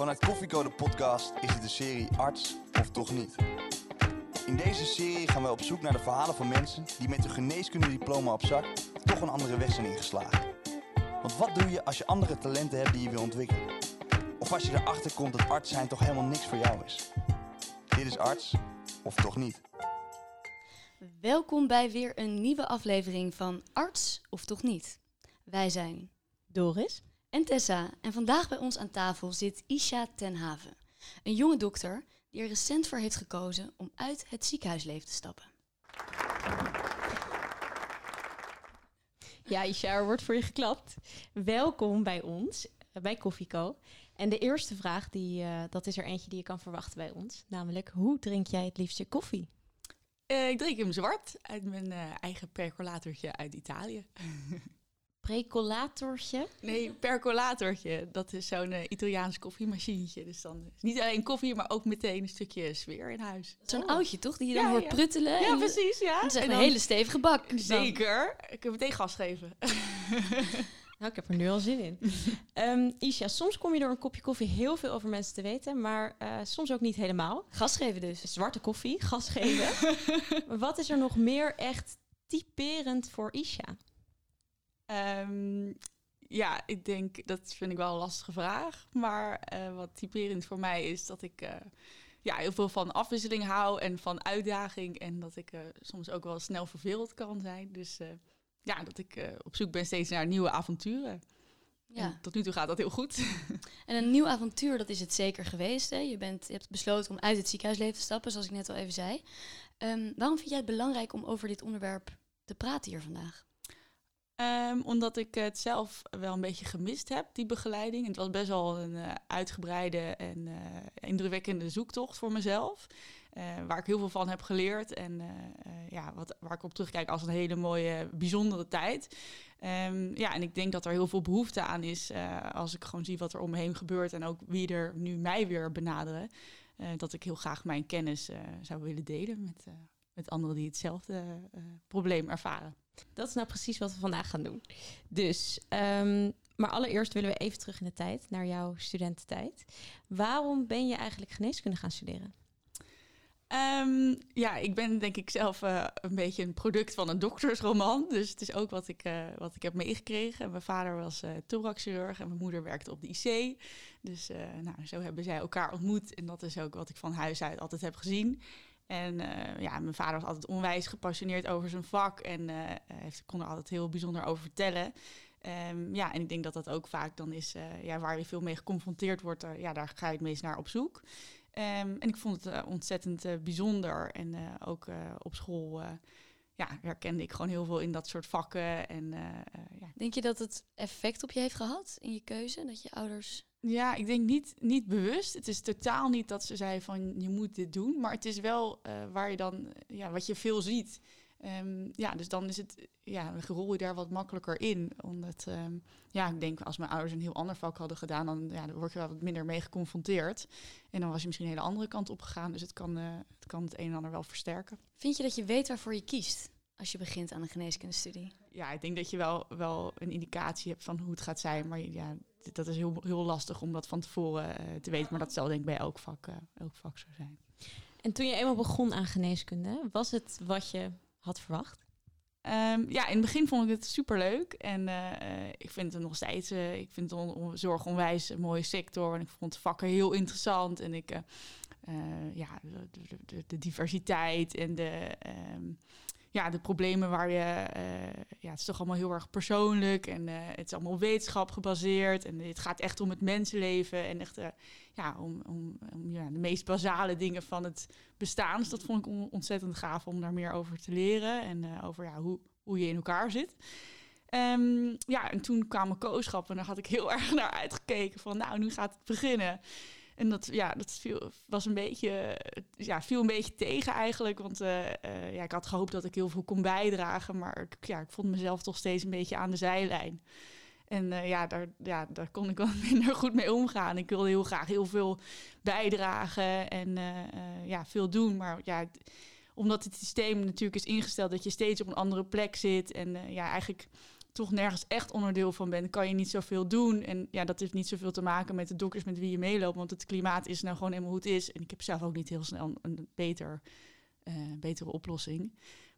Vanuit Koffiecode Podcast is dit de serie Arts of Toch Niet. In deze serie gaan wij op zoek naar de verhalen van mensen die met hun geneeskundediploma op zak toch een andere weg zijn ingeslagen. Want wat doe je als je andere talenten hebt die je wil ontwikkelen? Of als je erachter komt dat arts zijn toch helemaal niks voor jou is? Dit is Arts of Toch Niet. Welkom bij weer een nieuwe aflevering van Arts of Toch Niet. Wij zijn Doris. En Tessa en vandaag bij ons aan tafel zit Isha Tenhaven. Een jonge dokter die er recent voor heeft gekozen om uit het ziekenhuisleven te stappen. Ja, Isha, er wordt voor je geklapt. Welkom bij ons, eh, bij Koffieco. En de eerste vraag, die, eh, dat is er eentje die je kan verwachten bij ons. Namelijk, hoe drink jij het liefst je koffie? Eh, ik drink hem zwart uit mijn eh, eigen percolatortje uit Italië. Precolatortje. Nee, percolatortje. Dat is zo'n eh, Italiaans koffiemachientje. Dus dan is niet alleen koffie, maar ook meteen een stukje sfeer in huis. Zo'n oudje toch, die je dan Ja, hoort ja. pruttelen? Ja, en- precies. Ja. Het is echt een hele stevige bak. dan. Zeker. Ik heb meteen gas geven. Nou, ik heb er nu al zin in. Ehm, Isha, soms kom je door een kopje koffie heel veel over mensen te weten, maar eh, soms ook niet helemaal. Gas geven dus. Zwarte koffie, gas geven. Wat is er nog meer echt typerend voor Isha? Ehm, ja, ik denk, dat vind ik wel een lastige vraag. Maar eh, wat typerend voor mij is dat ik eh, ja, heel veel van afwisseling hou en van uitdaging. En dat ik eh, soms ook wel snel verveeld kan zijn. Dus ja, dat ik op zoek ben steeds naar nieuwe avonturen. Ja. En tot nu toe gaat dat heel goed. En een nieuw avontuur, dat is het zeker geweest. Hè? Je, bent, je hebt besloten om uit het ziekenhuisleven te stappen, zoals ik net al even zei. Ehm, waarom vind jij het belangrijk om over dit onderwerp te praten hier vandaag? Ehm, omdat ik het zelf wel een beetje gemist heb, die begeleiding. Het was best wel een eh, uitgebreide en eh, indrukwekkende zoektocht voor mezelf. eh, waar ik heel veel van heb geleerd. En ja, wat, waar ik op terugkijk als een hele mooie, bijzondere tijd. Ehm, ja, en ik denk dat er heel veel behoefte aan is. als ik gewoon zie wat er om me heen gebeurt. En ook wie er nu mij weer benaderen. dat ik heel graag mijn kennis zou willen delen met, met anderen die hetzelfde probleem ervaren. Dat is nou precies wat we vandaag gaan doen. Dus, ehm, maar allereerst willen we even terug in de tijd, naar jouw studententijd. Waarom ben je eigenlijk geneeskunde gaan studeren? Ehm, ja, ik ben denk ik zelf eh, een beetje een product van een doktersroman. Dus het is ook wat ik, eh, wat ik heb meegekregen. Mijn vader was eh thoraxchirurg en mijn moeder werkte op de IC. Dus nou, zo hebben zij elkaar ontmoet. En dat is ook wat ik van huis uit altijd heb gezien. En eh, ja, mijn vader was altijd onwijs gepassioneerd over zijn vak. En eh, heeft, kon er altijd heel bijzonder over vertellen. Ehm, ja, en ik denk dat dat ook vaak dan is eh, ja, waar je veel mee geconfronteerd wordt. eh, ja, daar ga je het meest naar op zoek. Ehm, en ik vond het eh, ontzettend eh, bijzonder. En eh, ook eh, op school eh, ja, herkende ik gewoon heel veel in dat soort vakken. En eh, eh, ja. Denk je dat het effect op je heeft gehad in je keuze? Dat je ouders... ja, ik denk niet, niet bewust. Het is totaal niet dat ze zei van je moet dit doen. Maar het is wel eh, waar je dan, ja, wat je veel ziet. Ehm, ja, dus dan is het, ja, dan rol je daar wat makkelijker in. Omdat, ehm, ja, ik denk als mijn ouders een heel ander vak hadden gedaan, dan, ja, dan word je wel wat minder mee geconfronteerd. En dan was je misschien een hele andere kant op gegaan. Dus het kan, eh, het kan het een en ander wel versterken. Vind je dat je weet waarvoor je kiest als je begint aan een geneeskundestudie? Ja, ik denk dat je wel, wel een indicatie hebt van hoe het gaat zijn. Maar ja, dat is heel, heel lastig om dat van tevoren eh, te weten. Maar dat zal denk ik bij elk vak, eh, elk vak zo zijn. En toen je eenmaal begon aan geneeskunde, was het wat je had verwacht? Ehm, ja, in het begin vond ik het superleuk. En eh, eh, ik vind het nog steeds, eh, ik vind on- zorg onwijs een mooie sector. En ik vond vakken heel interessant. En ik, ja, de, de, de, de diversiteit en de, ehm, ja, de problemen waar je, eh, ja, het is toch allemaal heel erg persoonlijk. En eh, het is allemaal wetenschap gebaseerd. En het gaat echt om het mensenleven. En echt, eh, ja, om, om, om ja, de meest basale dingen van het bestaan. Dus dat vond ik on- ontzettend gaaf om daar meer over te leren. En over ja, hoe, hoe je in elkaar zit. Ehm, ja, en toen kwamen kooschappen en daar had ik heel erg naar uitgekeken. Van nou, nu gaat het beginnen. En dat, ja, dat viel, was een beetje, ja, viel een beetje tegen eigenlijk. Want eh, eh, ja, ik had gehoopt dat ik heel veel kon bijdragen. Maar ik- ja, ik vond mezelf toch steeds een beetje aan de zijlijn. En eh, ja, daar, ja, daar kon ik wel minder goed mee omgaan. Ik wilde heel graag heel veel bijdragen en ja, veel doen. Maar ja, omdat het systeem natuurlijk is ingesteld dat je steeds op een andere plek zit. En ja, eigenlijk toch nergens echt onderdeel van bent, kan je niet zoveel doen. En ja, dat heeft niet zoveel te maken met de dokters met wie je meeloopt, want het klimaat is nou gewoon helemaal hoe het is. En ik heb zelf ook niet heel snel een beter, uh, betere oplossing.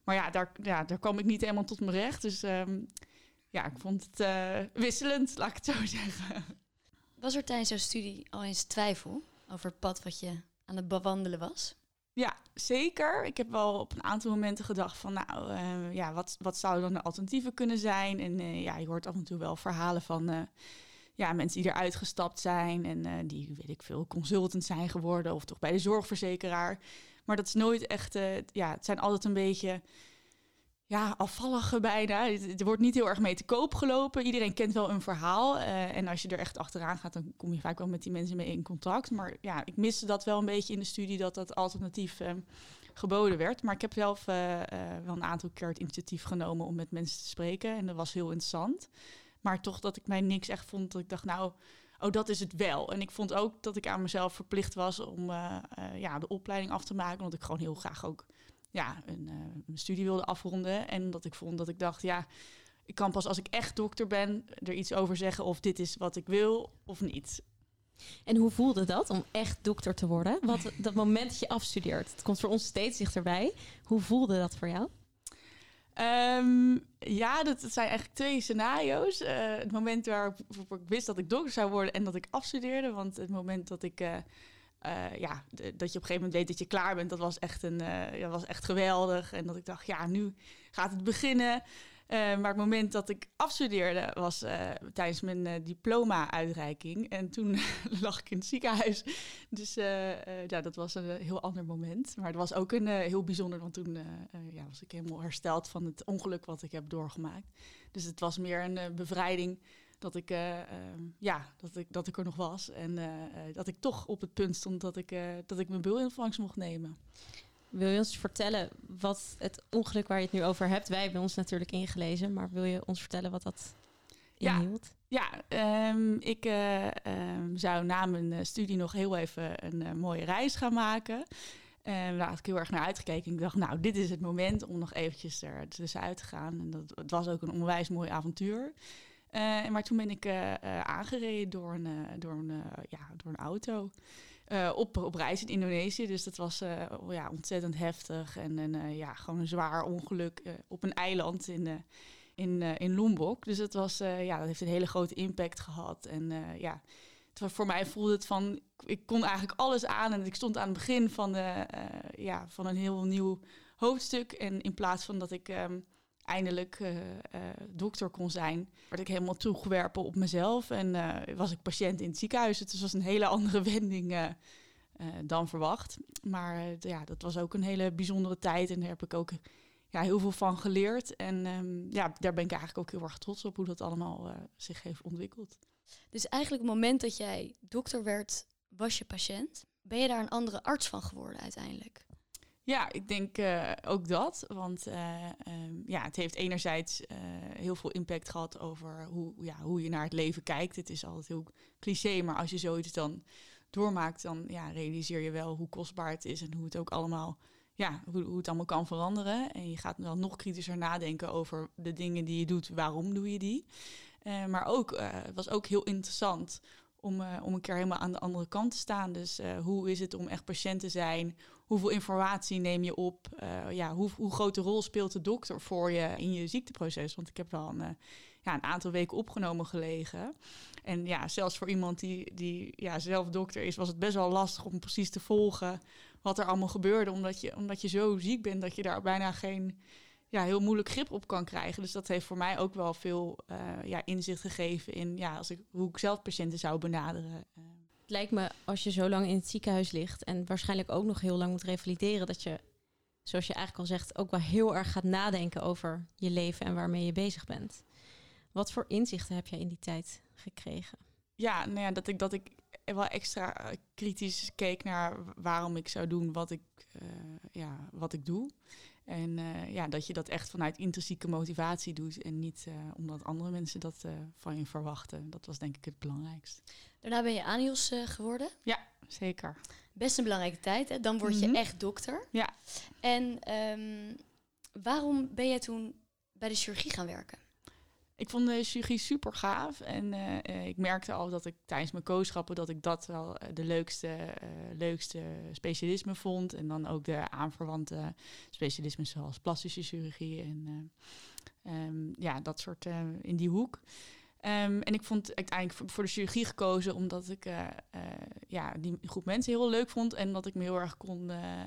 Maar ja daar, ja, daar kwam ik niet helemaal tot mijn recht. Dus ehm, ja, ik vond het uh, wisselend, laat ik het zo zeggen. Was er tijdens jouw studie al eens twijfel over het pad wat je aan het bewandelen was? Ja, zeker. Ik heb wel op een aantal momenten gedacht van, nou, uh, ja, wat, wat zou dan de alternatieven kunnen zijn? En uh, ja, je hoort af en toe wel verhalen van uh, ja, mensen die eruit gestapt zijn en die, weet ik veel, consultant zijn geworden of toch bij de zorgverzekeraar. Maar dat is nooit echt, ja, het zijn altijd een beetje ja, afvallige bijna. Er wordt niet heel erg mee te koop gelopen. Iedereen kent wel een verhaal. Uh, en als je er echt achteraan gaat, dan kom je vaak wel met die mensen mee in contact. Maar ja, ik miste dat wel een beetje in de studie, dat dat alternatief uh, geboden werd. Maar ik heb zelf uh, wel een aantal keer het initiatief genomen om met mensen te spreken. En dat was heel interessant. Maar toch dat ik mij niks echt vond, dat ik dacht, nou, oh, dat is het wel. En ik vond ook dat ik aan mezelf verplicht was om ja, de opleiding af te maken. Want ik gewoon heel graag ook ja, een, uh, een, studie wilde afronden. En dat ik vond dat ik dacht, ja, ik kan pas als ik echt dokter ben er iets over zeggen of dit is wat ik wil of niet. En hoe voelde dat om echt dokter te worden? Wat dat moment dat je afstudeert, het komt voor ons steeds dichterbij. Hoe voelde dat voor jou? Um, ja, dat, zijn eigenlijk twee scenario's. Uh, het moment waarop ik wist dat ik dokter zou worden en dat ik afstudeerde. Want het moment dat ik uh, uh, ja, dat je op een gegeven moment weet dat je klaar bent, dat was echt, een, uh, ja, was echt geweldig. En dat ik dacht, ja, nu gaat het beginnen. Uh, maar het moment dat ik afstudeerde was tijdens mijn diploma-uitreiking. En toen lag ik in het ziekenhuis. Dus ja, dat was een heel ander moment. Maar het was ook een heel bijzonder, want toen ja, was ik helemaal hersteld van het ongeluk wat ik heb doorgemaakt. Dus het was meer een bevrijding dat ik, uh, uh, ja, dat ik, dat ik er nog was. En uh, dat ik toch op het punt stond dat ik, dat ik mijn in ontvangst mocht nemen. Wil je ons vertellen wat het ongeluk waar je het nu over hebt? Wij hebben ons natuurlijk ingelezen, maar wil je ons vertellen wat dat inhield? Ja, ja um, ik um, zou na mijn studie nog heel even een mooie reis gaan maken. En daar had ik heel erg naar uitgekeken. Ik dacht, nou, dit is het moment om nog eventjes er tussenuit te gaan. En dat, het was ook een onwijs mooi avontuur. Uh, maar toen ben ik uh, uh, aangereden door een, door een, ja, door een auto. op, op reis in Indonesië. Dus dat was ja, ontzettend heftig. En, en ja, gewoon een zwaar ongeluk op een eiland in, in, in Lombok. Dus het was, ja, dat heeft een hele grote impact gehad. En ja, het, voor mij voelde het van... Ik kon eigenlijk alles aan. En ik stond aan het begin van, de, ja, van een heel nieuw hoofdstuk. En in plaats van dat ik... Um, eindelijk uh, uh, dokter kon zijn, werd ik helemaal toegewerpen op mezelf. En uh, was ik patiënt in het ziekenhuis. Het was een hele andere wending dan verwacht. Maar ja, dat was ook een hele bijzondere tijd. En daar heb ik ook ja, heel veel van geleerd. En um, ja, daar ben ik eigenlijk ook heel erg trots op hoe dat allemaal zich heeft ontwikkeld. Dus eigenlijk het moment dat jij dokter werd, was je patiënt. Ben je daar een andere arts van geworden uiteindelijk? Ja, ik denk uh, ook dat. Want uh, um, ja, het heeft enerzijds uh, heel veel impact gehad over hoe, ja, hoe je naar het leven kijkt. Het is altijd heel cliché, maar als je zoiets dan doormaakt, dan ja, realiseer je wel hoe kostbaar het is en hoe het ook allemaal, ja, hoe, hoe het allemaal kan veranderen. En je gaat dan nog kritischer nadenken over de dingen die je doet, waarom doe je die. maar ook, het was ook heel interessant om, om een keer helemaal aan de andere kant te staan. Dus hoe is het om echt patiënt te zijn? Hoeveel informatie neem je op? Uh, ja, hoe, hoe grote rol speelt de dokter voor je in je ziekteproces? Want ik heb wel een, ja, een aantal weken opgenomen gelegen. En ja, zelfs voor iemand die, die ja, zelf dokter is, was het best wel lastig om precies te volgen wat er allemaal gebeurde. Omdat je, omdat je zo ziek bent dat je daar bijna geen ja, heel moeilijk grip op kan krijgen. Dus dat heeft voor mij ook wel veel uh, ja, inzicht gegeven in ja, als ik, hoe ik zelf patiënten zou benaderen. Het lijkt me als je zo lang in het ziekenhuis ligt en waarschijnlijk ook nog heel lang moet revalideren, dat je, zoals je eigenlijk al zegt, ook wel heel erg gaat nadenken over je leven en waarmee je bezig bent. Wat voor inzichten heb jij in die tijd gekregen? Ja, nou ja, dat ik, dat ik wel extra kritisch keek naar waarom ik zou doen wat ik, uh, ja, wat ik doe. En uh, ja, dat je dat echt vanuit intrinsieke motivatie doet en niet omdat andere mensen dat van je verwachten. Dat was denk ik het belangrijkst. Daarna ben je ANIOS geworden. Ja, zeker. Best een belangrijke tijd, hè? Dan word je mm -hmm. echt dokter. Ja. En um, waarom ben jij toen bij de chirurgie gaan werken? Ik vond de chirurgie super gaaf. En eh, eh, ik merkte al dat ik tijdens mijn kooschappen dat ik dat wel eh, de leukste, eh, leukste specialisme vond. En dan ook de aanverwante specialismen zoals plastische chirurgie en eh, ehm, ja, dat soort eh, in die hoek. Ehm, en ik vond uiteindelijk voor- de chirurgie gekozen omdat ik eh, eh, ja, die groep mensen heel leuk vond. En dat ik me heel erg kon, eh,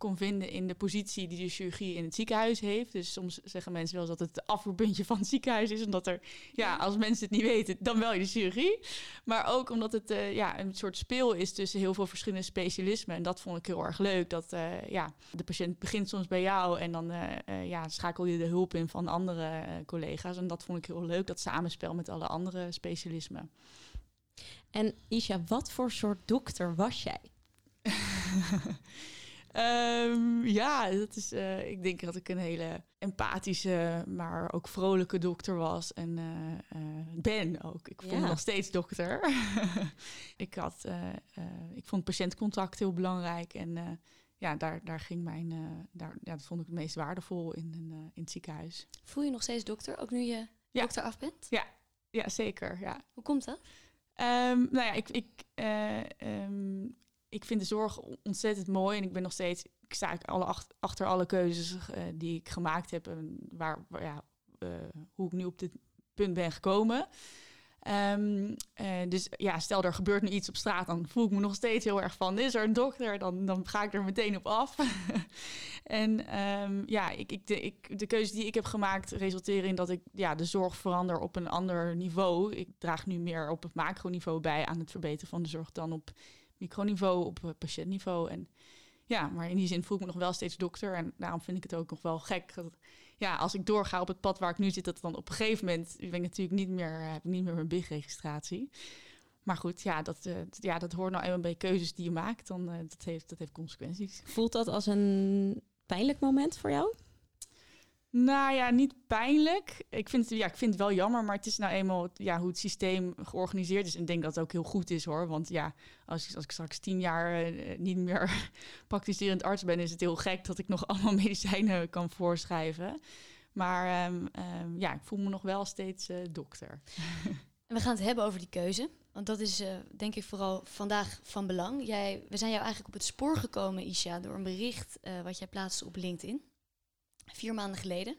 kon vinden in de positie die de chirurgie in het ziekenhuis heeft. Dus soms zeggen mensen wel eens dat het het afvoerpuntje van het ziekenhuis is. Omdat er, ja, als mensen het niet weten, dan wel je de chirurgie. Maar ook omdat het eh, ja, een soort speel is tussen heel veel verschillende specialismen. En dat vond ik heel erg leuk. Dat eh, ja, de patiënt begint soms bij jou en dan eh, ja, schakel je de hulp in van andere collega's. En dat vond ik heel leuk, dat samenspel met alle andere specialismen. En Isha, wat voor soort dokter was jij? Ehm, ja, dat is, eh, ik denk dat ik een hele empathische, maar ook vrolijke dokter was. En eh, eh, ben ook. Ik voel me Ja. nog steeds dokter. ik, had, ik vond patiëntcontact heel belangrijk. En ja, daar, daar ging mijn, daar, ja, dat vond ik het meest waardevol in, eh, in het ziekenhuis. Voel je nog steeds dokter, ook nu je Ja. dokter af bent? Ja, zeker. Ja. Hoe komt dat? Ehm, nou ja, ik, ik, eh, ehm, ik vind de zorg ontzettend mooi en ik ben nog steeds, ik sta alle ach- achter alle keuzes eh, die ik gemaakt heb en waar, ja, eh, hoe ik nu op dit punt ben gekomen. Ehm, eh, dus ja, stel er gebeurt nu iets op straat, dan voel ik me nog steeds heel erg van, is er een dokter? Dan, dan ga ik er meteen op af. en ehm, ja, ik, ik, de, ik, de keuzes die ik heb gemaakt resulteren in dat ik ja, de zorg verander op een ander niveau. Ik draag nu meer op het macroniveau bij aan het verbeteren van de zorg dan op microniveau, op eh, patiëntniveau. En ja, maar in die zin voel ik me nog wel steeds dokter. En daarom vind ik het ook nog wel gek. Dat, ja, als ik doorga op het pad waar ik nu zit, dat dan op een gegeven moment ben ik natuurlijk niet meer, eh, heb ik niet meer mijn BIG-registratie. Maar goed, ja dat, eh, t- ja, dat hoort nou eenmaal bij keuzes die je maakt. Dan, dat, heeft, dat heeft consequenties. Voelt dat als een pijnlijk moment voor jou? Nou ja, niet pijnlijk. Ik vind, het, ja, ik vind het wel jammer, maar het is nou eenmaal ja, hoe het systeem georganiseerd is. En ik denk dat het ook heel goed is hoor. Want ja, als, ik- als ik straks tien jaar eh, niet meer praktiserend arts ben, is het heel gek dat ik nog allemaal medicijnen kan voorschrijven. Maar ehm, ehm, ja, ik voel me nog wel steeds eh, dokter. En we gaan het hebben over die keuze. Want dat is eh, denk ik vooral vandaag van belang. Jij, we zijn jou eigenlijk op het spoor gekomen, Isha, door een bericht wat jij plaatste op LinkedIn. Vier maanden geleden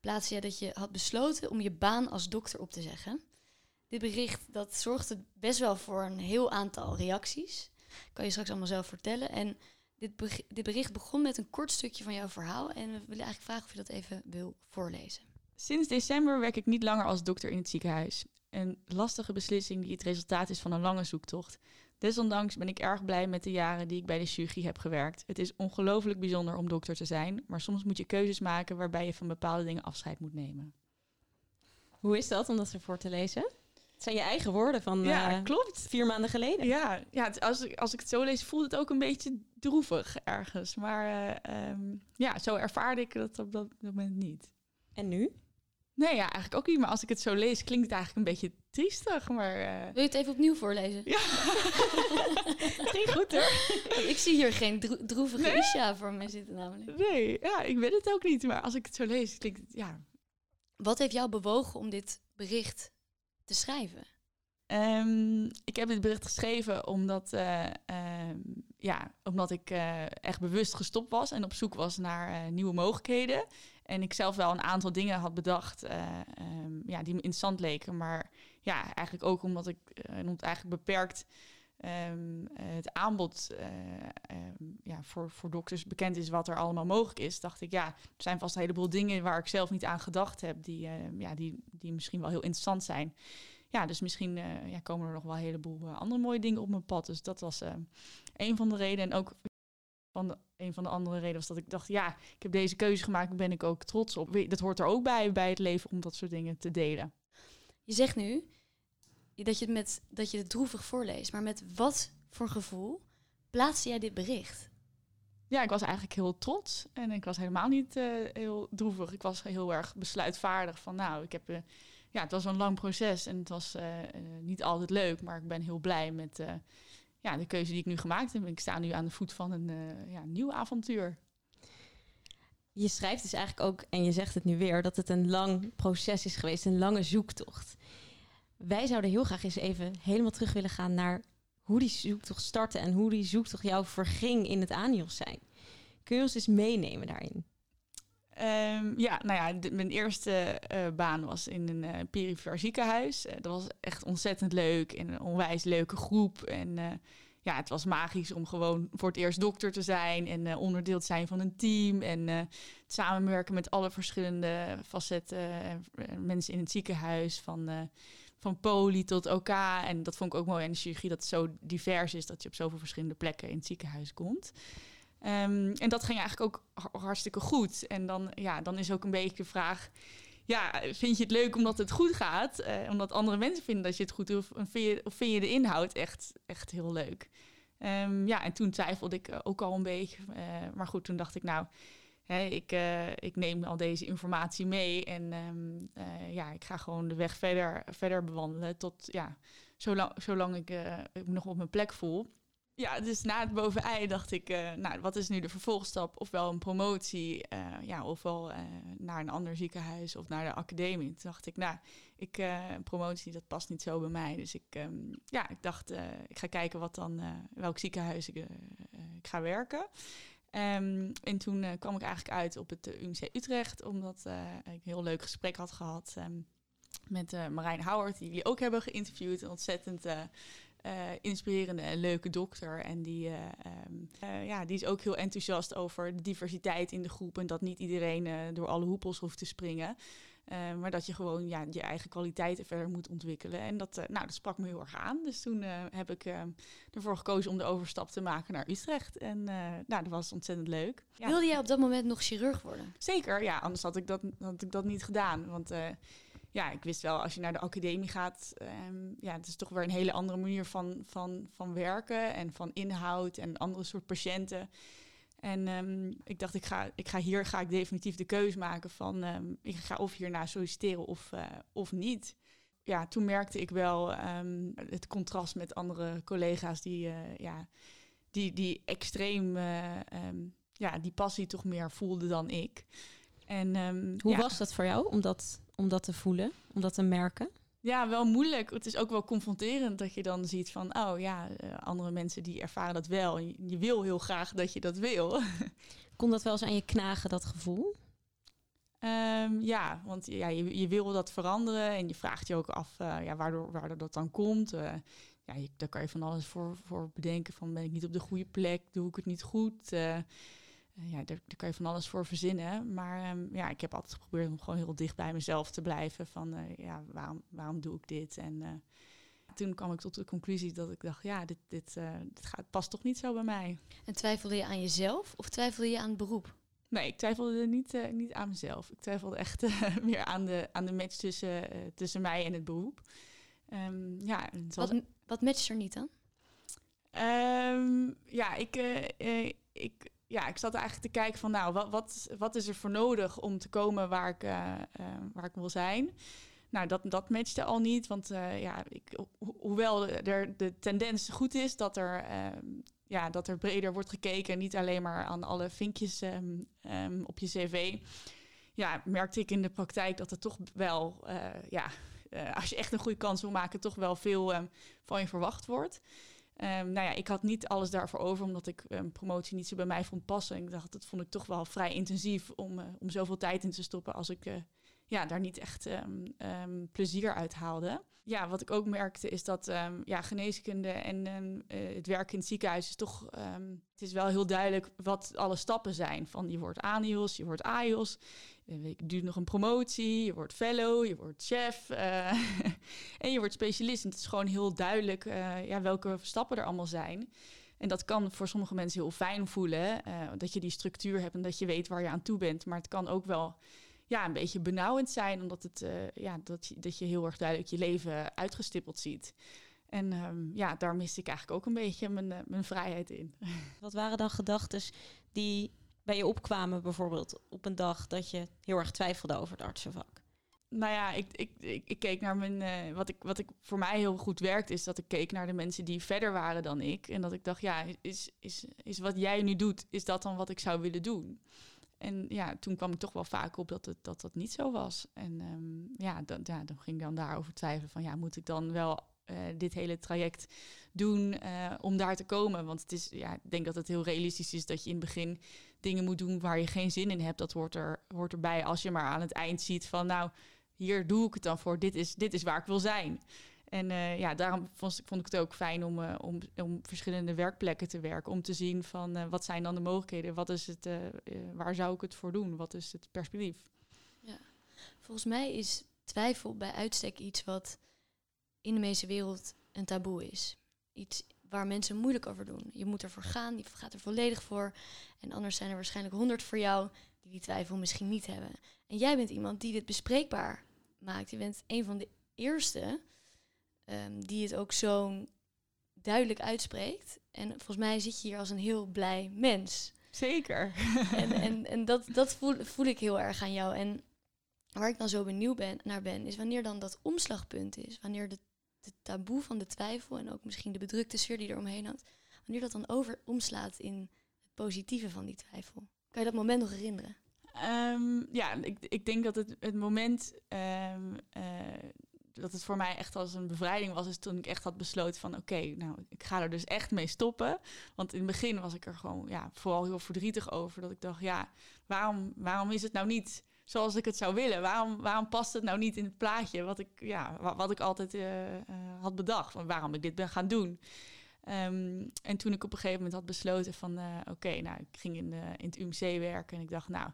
plaatste jij dat je had besloten om je baan als dokter op te zeggen. Dit bericht dat zorgde best wel voor een heel aantal reacties. Kan je straks allemaal zelf vertellen. En dit, dit bericht begon met een kort stukje van jouw verhaal. En we willen eigenlijk vragen of je dat even wil voorlezen. Sinds december werk ik niet langer als dokter in het ziekenhuis. Een lastige beslissing die het resultaat is van een lange zoektocht. Desondanks ben ik erg blij met de jaren die ik bij de chirurgie heb gewerkt. Het is ongelooflijk bijzonder om dokter te zijn, maar soms moet je keuzes maken waarbij je van bepaalde dingen afscheid moet nemen. Hoe is dat om dat ervoor te lezen? Het zijn je eigen woorden van eh, klopt. vier maanden geleden. Ja, ja het- als, ik, als ik het zo lees, voelt het ook een beetje droevig ergens. Maar eh, ehm, ja, zo ervaarde ik het op dat moment niet. En nu? Nee, ja, eigenlijk ook niet. Maar als ik het zo lees, klinkt het eigenlijk een beetje triestig. Maar eh, Wil je het even opnieuw voorlezen? ja. Ging goed hoor. Ik zie hier geen dro- droevige Isha voor me zitten namelijk. Nee, ja, ik weet het ook niet. Maar als ik het zo lees, klinkt het, ja. Wat heeft jou bewogen om dit bericht te schrijven? Ehm, ik heb dit bericht geschreven omdat, eh, ehm, ja, omdat ik eh, echt bewust gestopt was en op zoek was naar nieuwe mogelijkheden. En ik zelf wel een aantal dingen had bedacht eh, ehm, ja, die me interessant leken. Maar ja, eigenlijk ook omdat ik het eigenlijk beperkt ehm, eh, het aanbod eh, ehm, ja, voor, voor dokters bekend is wat er allemaal mogelijk is. Dacht ik, ja, er zijn vast een heleboel dingen waar ik zelf niet aan gedacht heb, die, ja, die, die misschien wel heel interessant zijn. Ja, dus misschien ja, komen er nog wel een heleboel andere mooie dingen op mijn pad. Dus dat was een van de redenen. En ook van de, een van de andere redenen was dat ik dacht, ja, ik heb deze keuze gemaakt, daar ben ik ook trots op. Dat hoort er ook bij, bij het leven, om dat soort dingen te delen. Je zegt nu dat je het, met, dat je het droevig voorleest, maar met wat voor gevoel plaatste jij dit bericht? Ja, ik was eigenlijk heel trots en ik was helemaal niet eh, heel droevig. Ik was heel erg besluitvaardig van, nou, ik heb, eh, ja, het was een lang proces en het was eh, niet altijd leuk, maar ik ben heel blij met ja, de keuze die ik nu gemaakt heb. Ik sta nu aan de voet van een eh, ja, nieuw avontuur. je schrijft dus eigenlijk ook, en je zegt het nu weer, dat het een lang proces is geweest, een lange zoektocht. Wij zouden heel graag eens even helemaal terug willen gaan naar hoe die zoektocht startte en hoe die zoektocht jou verging in het Anios zijn. Kun je ons eens meenemen daarin? Ehm, ja, nou ja, mijn eerste eh, baan was in een uh, perifere ziekenhuis. Eh, dat was echt ontzettend leuk en een onwijs leuke groep. En eh, ja, het was magisch om gewoon voor het eerst dokter te zijn en eh, onderdeel te zijn van een team. En eh, het samenwerken met alle verschillende facetten, eh, mensen in het ziekenhuis, van, eh, van poli tot OK. En dat vond ik ook mooi aan de chirurgie, dat het zo divers is dat je op zoveel verschillende plekken in het ziekenhuis komt. Um, en dat ging eigenlijk ook hartstikke goed. En dan, ja, dan is ook een beetje de vraag... Ja, vind je het leuk omdat het goed gaat? Uh, omdat andere mensen vinden dat je het goed doet? Of vind je, de inhoud echt, echt heel leuk? Um, ja, en toen twijfelde ik ook al een beetje. Uh, maar goed, toen dacht ik nou... Hè, ik, ik neem al deze informatie mee. En um, ja, ik ga gewoon de weg verder, verder bewandelen. Tot, ja, zolang, zolang ik, ik me nog op mijn plek voel ja, dus na het bovenei dacht ik, uh, nou, wat is nu de vervolgstap? Ofwel een promotie, uh, ja, ofwel uh, naar een ander ziekenhuis of naar de academie. Toen dacht ik, nou, ik, een promotie, dat past niet zo bij mij. Dus ik, um, ja, ik dacht, ik ga kijken wat dan, welk ziekenhuis ik, ik ga werken. Um, en toen kwam ik eigenlijk uit op het UMC Utrecht, omdat ik een heel leuk gesprek had gehad um, met Marijn Howard, die jullie ook hebben geïnterviewd. Een ontzettend inspirerende en leuke dokter. En die, uh, um, uh, ja, die is ook heel enthousiast over de diversiteit in de groep. En dat niet iedereen door alle hoepels hoeft te springen. maar dat je gewoon ja, je eigen kwaliteiten verder moet ontwikkelen. En dat, nou, dat sprak me heel erg aan. Dus toen heb ik ervoor gekozen om de overstap te maken naar Utrecht. En nou, dat was ontzettend leuk. Ja. Wilde jij op dat moment nog chirurg worden? Zeker, ja. Anders had ik dat, had ik dat niet gedaan. Want ja, ik wist wel, als je naar de academie gaat, um, ja, het is toch weer een hele andere manier van, van, van werken en van inhoud en andere soort patiënten. En um, ik dacht, ik ga, ik ga hier ga ik definitief de keuze maken van, um, ik ga of hierna solliciteren of, uh, of niet. Ja, toen merkte ik wel het contrast met andere collega's die, uh, ja, die, die extreem, uh, ja, die passie toch meer voelden dan ik. En, Hoe ja. was dat voor jou om dat, om dat te voelen, om dat te merken? Ja, wel moeilijk. Het is ook wel confronterend dat je dan ziet van, oh ja, uh, andere mensen die ervaren dat wel. Je, je, wil heel graag dat je dat wil. Kon dat wel eens aan je knagen, dat gevoel? Um, ja, want ja, je, je, wil dat veranderen en je vraagt je ook af uh, ja, waardoor, waardoor dat dan komt. Uh, ja, je, daar kan je van alles voor, voor bedenken van ben ik niet op de goede plek, doe ik het niet goed. Uh, ja, daar, daar, kan je van alles voor verzinnen. Maar um, ja, ik heb altijd geprobeerd om gewoon heel dicht bij mezelf te blijven. Van uh, ja, waarom, waarom doe ik dit? En uh, toen kwam ik tot de conclusie dat ik dacht, ja, dit, dit, uh, dit gaat, past toch niet zo bij mij. En twijfelde je aan jezelf of twijfelde je aan het beroep? Nee, ik twijfelde niet, niet aan mezelf. Ik twijfelde echt meer aan de, aan de match tussen, tussen mij en het beroep. Um, ja, wat, wat matcht er niet dan? Um, ja, ik, ik, ja, ik zat eigenlijk te kijken van, nou, wat, wat, wat is er voor nodig om te komen waar ik, waar ik wil zijn? Nou, dat, dat matchte al niet, want ja, ik, ho hoewel er de tendens goed is dat er ja, dat er breder wordt gekeken. Niet alleen maar aan alle vinkjes um, um, op je cv. Ja, merkte ik in de praktijk dat er toch wel, ja, als je echt een goede kans wil maken, toch wel veel van je verwacht wordt. Nou ja, ik had niet alles daarvoor over, omdat ik promotie niet zo bij mij vond passen. Ik dacht, dat vond ik toch wel vrij intensief om, uh, om zoveel tijd in te stoppen als ik ja, daar niet echt um, plezier uit haalde. Ja, wat ik ook merkte is dat um, ja, geneeskunde en uh, het werken in het ziekenhuis is toch... het is wel heel duidelijk wat alle stappen zijn. Van je wordt ANIOS, je wordt AIOS, je duurt nog een promotie, je wordt fellow, je wordt chef uh, en je wordt specialist. Het is gewoon heel duidelijk ja, welke stappen er allemaal zijn. En dat kan voor sommige mensen heel fijn voelen, dat je die structuur hebt en dat je weet waar je aan toe bent. Maar het kan ook wel ja, een beetje benauwend zijn, omdat het, uh, ja, dat, je, dat je heel erg duidelijk je leven uitgestippeld ziet. En um, ja, daar miste ik eigenlijk ook een beetje mijn, uh, mijn vrijheid in. Wat waren dan gedachten die bij je opkwamen, bijvoorbeeld op een dag dat je heel erg twijfelde over het artsenvak? Nou ja, ik, ik, ik, ik keek naar mijn. Uh, wat, ik, wat ik voor mij heel goed werkte, is dat ik keek naar de mensen die verder waren dan ik. En dat ik dacht, ja, is, is, is wat jij nu doet, is dat dan wat ik zou willen doen? En ja, toen kwam ik toch wel vaak op dat het, dat, dat niet zo was. En ehm, ja, dan, ja, dan ging ik dan daarover twijfelen van ja, moet ik dan wel eh, dit hele traject doen eh, om daar te komen? Want het is, ja, ik denk dat het heel realistisch is dat je in het begin dingen moet doen waar je geen zin in hebt. Dat hoort, er, hoort erbij als je maar aan het eind ziet van nou, hier doe ik het dan voor. Dit is, dit is waar ik wil zijn. En uh, ja, daarom vond, vond, ik het ook fijn om, uh, om, om verschillende werkplekken te werken. Om te zien van uh, wat zijn dan de mogelijkheden? Wat is het, waar zou ik het voor doen? Wat is het perspectief? Ja. Volgens mij is twijfel bij uitstek iets wat in de meeste wereld een taboe is. Iets waar mensen moeilijk over doen. Je moet ervoor gaan, je gaat er volledig voor. En anders zijn er waarschijnlijk honderd voor jou die die twijfel misschien niet hebben. En jij bent iemand die dit bespreekbaar maakt. Je bent een van de eerste um, die het ook zo duidelijk uitspreekt. En volgens mij zit je hier als een heel blij mens. Zeker. En, en, en dat, dat voel, voel ik heel erg aan jou. En waar ik dan zo benieuwd ben, naar ben, is wanneer dan dat omslagpunt is. Wanneer de, de taboe van de twijfel en ook misschien de bedrukte sfeer die er omheen hangt. Wanneer dat dan over omslaat in het positieve van die twijfel. Kan je dat moment nog herinneren? Um, ja, ik, ik denk dat het, het moment um, uh, dat het voor mij echt als een bevrijding was, is toen ik echt had besloten van oké, nou, ik ga er dus echt mee stoppen. Want in het begin was ik er gewoon ja, vooral heel verdrietig over. Dat ik dacht, ja, waarom, waarom is het nou niet zoals ik het zou willen? Waarom, waarom past het nou niet in het plaatje wat ik, ja, wat, wat ik altijd uh, uh, had bedacht? Van waarom ik dit ben gaan doen. Um, en toen ik op een gegeven moment had besloten van uh, oké, nou, ik ging in, in het UMC werken en ik dacht, nou,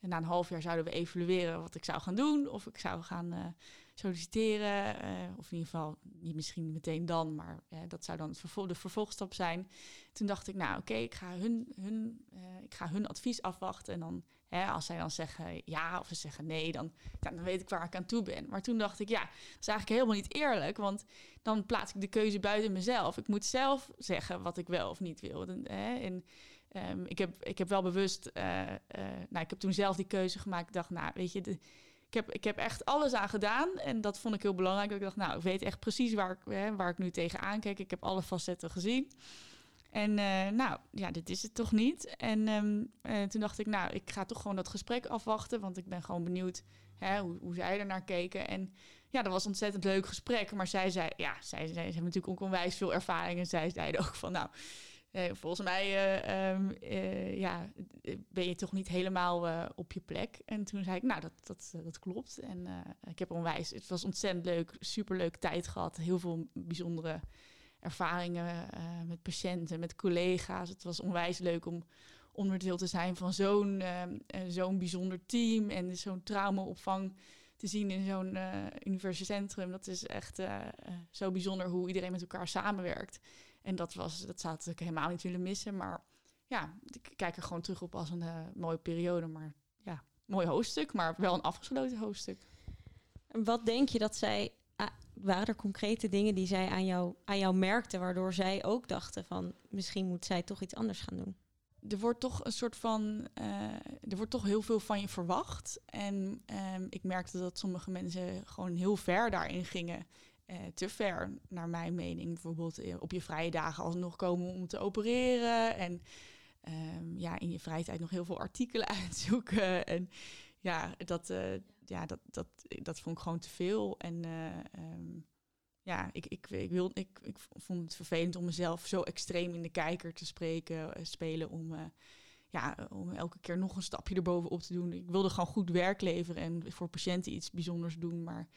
na een half jaar zouden we evalueren wat ik zou gaan doen. Of ik zou gaan solliciteren. Uh, of in ieder geval, niet misschien meteen dan, maar uh, dat zou dan de vervolgstap zijn. Toen dacht ik, nou oké, ik, ga hun, hun, uh, ik ga hun advies afwachten. En dan, als zij dan zeggen ja of ze zeggen nee, dan, dan weet ik waar ik aan toe ben. Maar toen dacht ik, ja, dat is eigenlijk helemaal niet eerlijk. Want dan plaats ik de keuze buiten mezelf. Ik moet zelf zeggen wat ik wel of niet wil. En, en um, ik, heb, ik heb wel bewust, nou, ik heb toen zelf die keuze gemaakt. Ik dacht, nou, weet je, de, ik heb, ik heb echt alles aan gedaan. En dat vond ik heel belangrijk. Ik dacht, nou, ik weet echt precies waar ik, hè, waar ik nu tegenaan kijk. Ik heb alle facetten gezien. En uh, nou, ja, dit is het toch niet. En um, uh, toen dacht ik, nou, ik ga toch gewoon dat gesprek afwachten. Want ik ben gewoon benieuwd hè, hoe, hoe zij er naar keken. En ja, dat was een ontzettend leuk gesprek. Maar zij zei, ja, zij, zij, zij hebben natuurlijk ook onwijs veel ervaring. En zij zeiden ook van, nou, volgens mij uh, um, uh, ja, ben je toch niet helemaal op je plek. En toen zei ik, nou, dat, dat, dat klopt. En ik heb onwijs, het was ontzettend leuk, superleuke tijd gehad. Heel veel bijzondere ervaringen met patiënten, met collega's. Het was onwijs leuk om onderdeel te zijn van zo'n zo'n bijzonder team en zo'n traumaopvang te zien in zo'n universiteitscentrum. Dat is echt zo bijzonder hoe iedereen met elkaar samenwerkt. En dat, was, dat zou ik helemaal niet willen missen. Maar ja, ik kijk er gewoon terug op als een uh, mooie periode. Maar ja, mooi hoofdstuk, maar wel een afgesloten hoofdstuk. En wat denk je dat zij... Uh, waren er concrete dingen die zij aan jou, aan jou merkte... waardoor zij ook dachten van... misschien moet zij toch iets anders gaan doen? Er wordt toch een soort van... Uh, er wordt toch heel veel van je verwacht. En um, ik merkte dat sommige mensen gewoon heel ver daarin gingen... Uh, te ver, naar mijn mening. Bijvoorbeeld uh, op je vrije dagen alsnog komen om te opereren. En um, ja, in je vrije tijd nog heel veel artikelen uitzoeken. En ja, dat, uh, ja dat, dat, dat vond ik gewoon te veel. En um, ja, ik, ik, ik, wil, ik, ik vond het vervelend om mezelf zo extreem in de kijker te spreken, spelen. Om, ja, om elke keer nog een stapje erbovenop te doen. Ik wilde gewoon goed werk leveren en voor patiënten iets bijzonders doen. Maar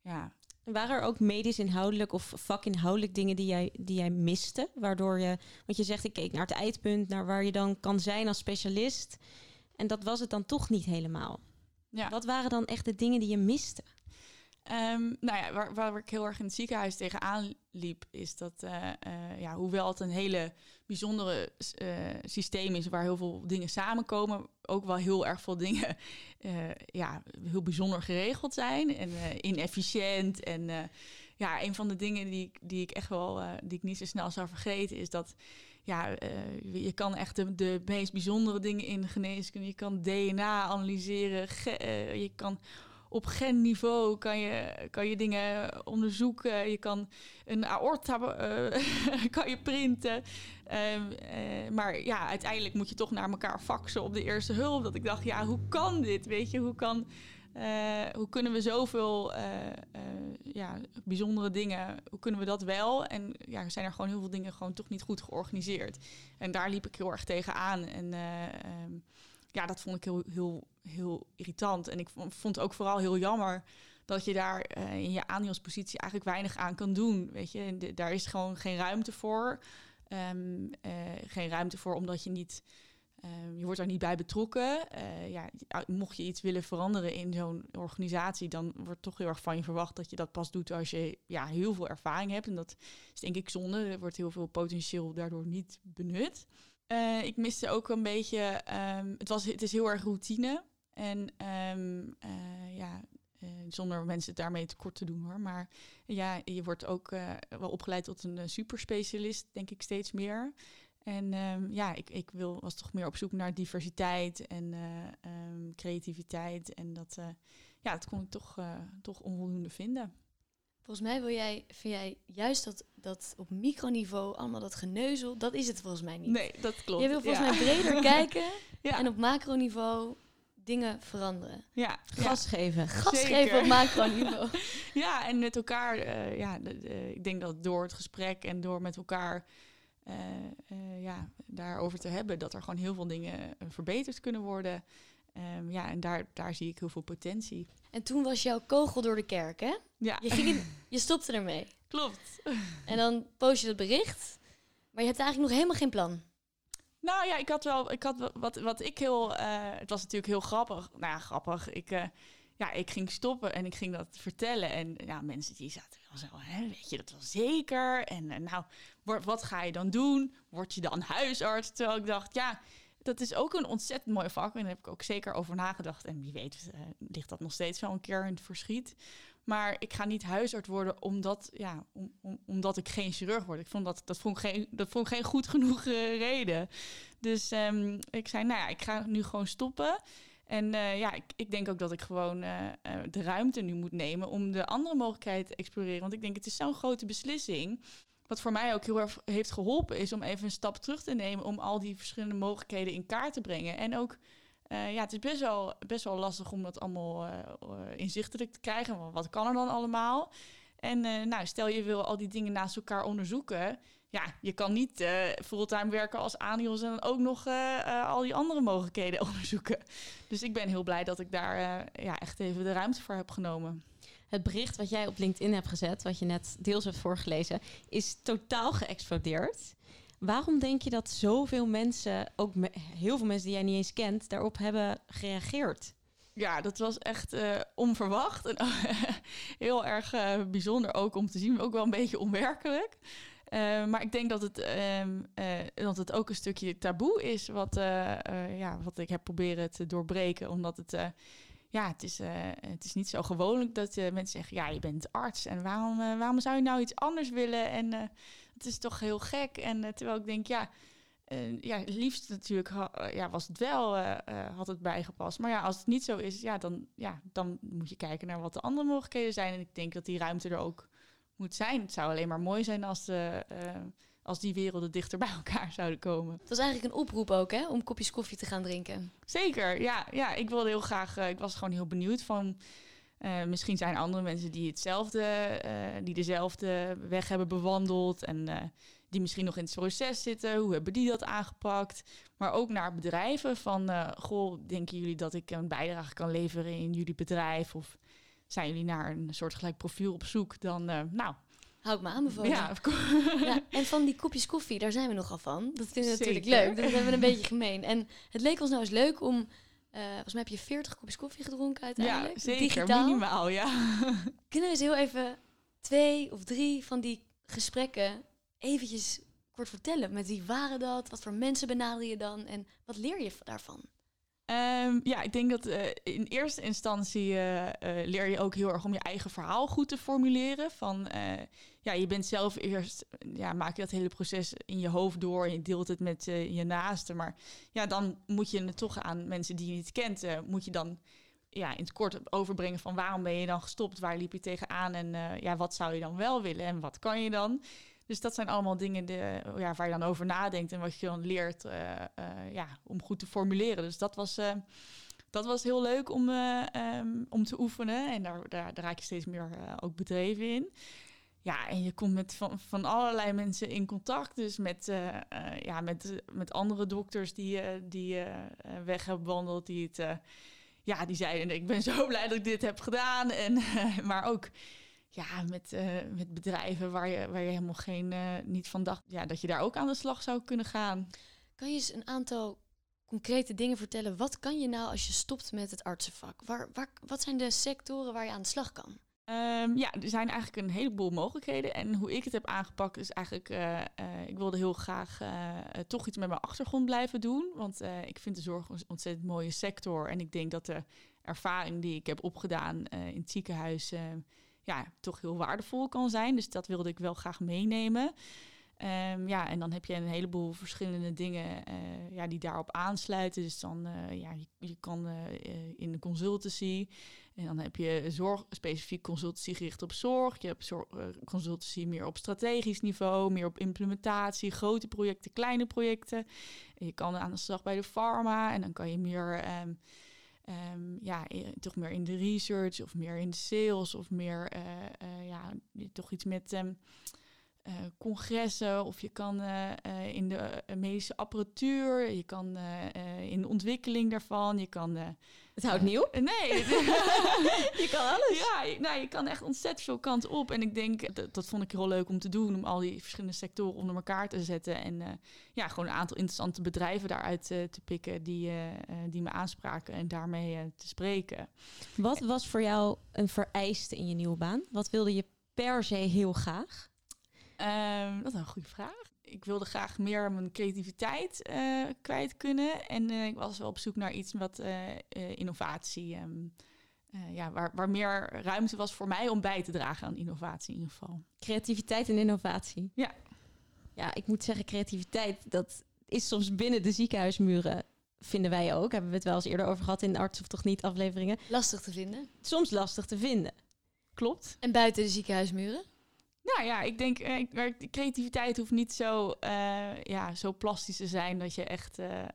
ja, waren er ook medisch inhoudelijk of vakinhoudelijk dingen die jij, die jij miste? Waardoor je, want je zegt ik keek naar het eindpunt, naar waar je dan kan zijn als specialist. En dat was het dan toch niet helemaal. Ja. Wat waren dan echt de dingen die je miste? Um, nou ja, waar, waar, ik heel erg in het ziekenhuis tegenaan liep, is dat, uh, uh, ja, hoewel het een hele bijzondere uh, systeem is waar heel veel dingen samenkomen, ook wel heel erg veel dingen ja, heel bijzonder geregeld zijn en inefficiënt. En ja, een van de dingen die, die ik echt wel, die ik niet zo snel zou vergeten, is dat ja, je kan echt de, de meest bijzondere dingen in de geneeskunde. Je kan DNA analyseren, je kan op genniveau kan je, kan je dingen onderzoeken. Je kan een aorta eh, kan je printen. Ehm, eh, maar ja, uiteindelijk moet je toch naar elkaar faxen op de eerste hulp. Dat ik dacht, ja, hoe kan dit? Weet je, hoe kan... Eh, hoe kunnen we zoveel ja, bijzondere dingen, hoe kunnen we dat wel? En ja, zijn er gewoon heel veel dingen gewoon toch niet goed georganiseerd. En daar liep ik heel erg tegen aan. En ehm, ja, dat vond ik heel, heel, heel irritant. En ik vond het ook vooral heel jammer dat je daar in je aandeelspositie eigenlijk weinig aan kan doen. Weet je, daar is gewoon geen ruimte voor. Um, geen ruimte voor omdat je niet Ehm, je wordt daar niet bij betrokken. Uh, ja, mocht je iets willen veranderen in zo'n organisatie, dan wordt toch heel erg van je verwacht dat je dat pas doet als je ja, heel veel ervaring hebt. En dat is denk ik zonde. Er wordt heel veel potentieel daardoor niet benut. Ik miste ook een beetje. Um, het, was, het is heel erg routine. En um, uh, ja, zonder mensen daarmee tekort te doen hoor. Maar ja, je wordt ook wel opgeleid tot een superspecialist, denk ik steeds meer. En um, ja, ik, ik wil, was toch meer op zoek naar diversiteit en um, creativiteit. En dat, ja, dat kon ik toch, toch onvoldoende vinden. Volgens mij wil jij, vind jij juist dat, dat op microniveau allemaal dat geneuzel, dat is het volgens mij niet. Nee, dat klopt. Je wil volgens mij breder kijken ja. en op macroniveau dingen veranderen. Ja, gas ja. geven. Gas Zeker. geven op macroniveau. ja, en met elkaar, ja, de, de, ik denk dat door het gesprek en door met elkaar uh, uh, ja, daarover te hebben. Dat er gewoon heel veel dingen verbeterd kunnen worden. Um, ja, en daar, daar zie ik heel veel potentie. En toen was jouw kogel door de kerk, hè? Ja. Je, ging in, je stopte ermee. Klopt. En dan post je het bericht. Maar je hebt eigenlijk nog helemaal geen plan. Nou ja, ik had wel, ik had wat, wat ik heel, het was natuurlijk heel grappig. Nou ja, grappig. Ik, ja, ik ging stoppen en ik ging dat vertellen. En ja, mensen die zaten wel zo, hè, weet je dat wel zeker? En uh, nou, wat ga je dan doen? Word je dan huisarts? Terwijl ik dacht, ja, dat is ook een ontzettend mooi vak. En daar heb ik ook zeker over nagedacht. En wie weet uh, ligt dat nog steeds wel een keer in het verschiet. Maar ik ga niet huisarts worden omdat, ja, om, om, omdat ik geen chirurg word. Ik vond dat, dat, vond geen, dat vond ik geen goed genoeg uh, reden. Dus um, ik zei, nou ja, ik ga nu gewoon stoppen. En uh, ja, ik, ik, denk ook dat ik gewoon uh, de ruimte nu moet nemen om de andere mogelijkheden te exploreren. Want ik denk, het is zo'n grote beslissing. Wat voor mij ook heel erg heeft geholpen, is om even een stap terug te nemen om al die verschillende mogelijkheden in kaart te brengen. En ook, ja, het is best wel, best wel lastig om dat allemaal inzichtelijk te krijgen. Wat kan er dan allemaal? En nou, stel je wil al die dingen naast elkaar onderzoeken ja, je kan niet fulltime werken als Anios en dan ook nog al die andere mogelijkheden onderzoeken. Dus ik ben heel blij dat ik daar ja, echt even de ruimte voor heb genomen. Het bericht wat jij op LinkedIn hebt gezet, wat je net deels hebt voorgelezen, is totaal geëxplodeerd. Waarom denk je dat zoveel mensen, ook heel veel mensen die jij niet eens kent, daarop hebben gereageerd? Ja, dat was echt onverwacht en heel erg bijzonder ook om te zien, ook wel een beetje onwerkelijk. Uh, maar ik denk dat het, uh, dat het ook een stukje taboe is, wat, ja, wat ik heb proberen te doorbreken. Omdat het, ja, het is, het is niet zo gewoonlijk dat mensen zeggen, ja, je bent arts en waarom, waarom zou je nou iets anders willen? En het is toch heel gek. En terwijl ik denk, ja, ja, liefst natuurlijk ja, was het wel, had het bijgepast. Maar ja, als het niet zo is, ja, dan, ja, dan moet je kijken naar wat de andere mogelijkheden zijn. En ik denk dat die ruimte er ook moet zijn. Het zou alleen maar mooi zijn als, de, uh, als die werelden dichter bij elkaar zouden komen. Het was eigenlijk een oproep ook, hè? Om kopjes koffie te gaan drinken. Zeker, ja. ja ik wilde heel graag... Uh, ik was gewoon heel benieuwd van... Uh, misschien zijn andere mensen die hetzelfde, die dezelfde weg hebben bewandeld en die misschien nog in het proces zitten. Hoe hebben die dat aangepakt? Maar ook naar bedrijven van, goh, denken jullie dat ik een bijdrage kan leveren in jullie bedrijf? Of zijn jullie naar een soort gelijk profiel op zoek, dan nou. Hou ik me aanbevolen. Ja, ja, en van die kopjes koffie, daar zijn we nogal van. Dat vinden we natuurlijk leuk. Dat hebben we een beetje gemeen. En het leek ons nou eens leuk om uh, volgens mij heb je 40 kopjes koffie gedronken uiteindelijk. Ja, zeker. Digitaal. Minimaal, ja. Kunnen we eens heel even twee of drie van die gesprekken eventjes kort vertellen? Met wie waren dat? Wat voor mensen benader je dan? En wat leer je daarvan? Um, ja, ik denk dat uh, in eerste instantie uh, uh, leer je ook heel erg om je eigen verhaal goed te formuleren. Van ja, je bent zelf eerst, ja, maak je dat hele proces in je hoofd door en je deelt het met je naasten. Maar ja, dan moet je het toch aan mensen die je niet kent, moet je dan ja, in het kort overbrengen van waarom ben je dan gestopt, waar liep je tegenaan en eh, ja, wat zou je dan wel willen en wat kan je dan? Dus dat zijn allemaal dingen de, ja, waar je dan over nadenkt en wat je dan leert eh, eh, ja, om goed te formuleren. Dus dat was, eh, dat was heel leuk om, eh, ehm, om te oefenen. En daar, daar, raak je steeds meer eh, ook bedreven in. Ja, en je komt met van, van allerlei mensen in contact. Dus met, eh, eh, ja, met, met andere dokters die, eh, die weg hebben bewandeld. Die, het, ja, die zeiden, ik ben zo blij dat ik dit heb gedaan. En, maar ook ja, met, met bedrijven waar je, waar je helemaal geen, niet van dacht... Ja, dat je daar ook aan de slag zou kunnen gaan. Kan je eens een aantal concrete dingen vertellen? Wat kan je nou als je stopt met het artsenvak? Waar, waar, wat zijn de sectoren waar je aan de slag kan? Ehm, ja, er zijn eigenlijk een heleboel mogelijkheden. En hoe ik het heb aangepakt is eigenlijk... eh, eh, ik wilde heel graag eh, toch iets met mijn achtergrond blijven doen. Want ik vind de zorg een ontzettend mooie sector. En ik denk dat de ervaring die ik heb opgedaan in het ziekenhuis... ja, toch heel waardevol kan zijn. Dus dat wilde ik wel graag meenemen. Ehm, ja, en dan heb je een heleboel verschillende dingen ja, die daarop aansluiten. Dus dan, ja, je, kan in de consultancy... En dan heb je zorg, specifiek consultancy gericht op zorg. Je hebt zorg, eh, consultancy meer op strategisch niveau, meer op implementatie, grote projecten, kleine projecten. En je kan aan de slag bij de pharma en dan kan je meer, ehm, ehm, ja, toch meer in de research of meer in de sales of meer, eh, eh, ja, toch iets met ehm, eh, congressen of je kan eh, eh, in de medische apparatuur, je kan eh, eh, in de ontwikkeling daarvan, je kan eh, Het houdt niet op. Nee. Je kan alles. Ja, je, nou, je kan echt ontzettend veel kanten op. En ik denk, dat, dat vond ik heel leuk om te doen. Om al die verschillende sectoren onder elkaar te zetten. En eh, ja, gewoon een aantal interessante bedrijven daaruit te pikken die, eh, eh, die me aanspraken. En daarmee te spreken. Wat was voor jou een vereiste in je nieuwe baan? Wat wilde je per se heel graag? Ehm, dat is een goede vraag. Ik wilde graag meer mijn creativiteit eh, kwijt kunnen. En eh, ik was wel op zoek naar iets wat eh, eh, innovatie... ehm, eh, ja, waar, waar meer ruimte was voor mij om bij te dragen aan innovatie in ieder geval. Creativiteit en innovatie. Ja. Ja, ik moet zeggen, creativiteit, dat is soms binnen de ziekenhuismuren, vinden wij ook. Hebben we het wel eens eerder over gehad in de arts of toch niet afleveringen. Lastig te vinden. Soms lastig te vinden. Klopt. En buiten de ziekenhuismuren? Nou ja, ik denk, eh, maar de creativiteit hoeft niet zo, eh, ja, zo plastisch te zijn dat je echt eh, eh,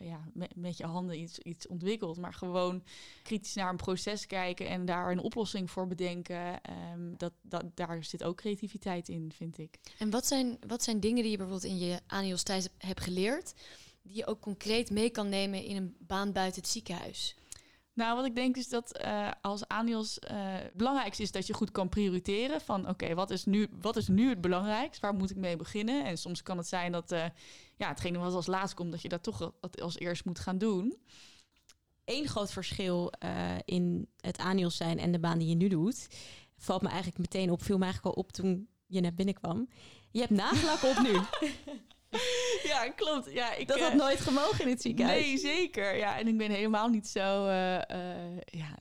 ja, met, je handen iets, iets ontwikkelt. Maar gewoon kritisch naar een proces kijken en daar een oplossing voor bedenken. ehm, dat, dat, daar zit ook creativiteit in, vind ik. En wat zijn, wat zijn dingen die je bijvoorbeeld in je Anios hebt geleerd, die je ook concreet mee kan nemen in een baan buiten het ziekenhuis? Nou, wat ik denk is dat eh, als Anios eh het belangrijkste is dat je goed kan prioriteren. Van oké, wat is nu wat is nu het belangrijkst? Waar moet ik mee beginnen? En soms kan het zijn dat eh, ja, hetgene wat als laatst komt, dat je dat toch als eerst moet gaan doen. Eén groot verschil in het ANIOS zijn en de baan die je nu doet, valt me eigenlijk meteen op, viel me eigenlijk al op toen je net binnenkwam. Je hebt nagellak op nu. Ja, klopt. Ja, ik, Dat had eh, nooit gemogen in het ziekenhuis. Nee, zeker. Ja, en ik ben helemaal niet zo eh, ja,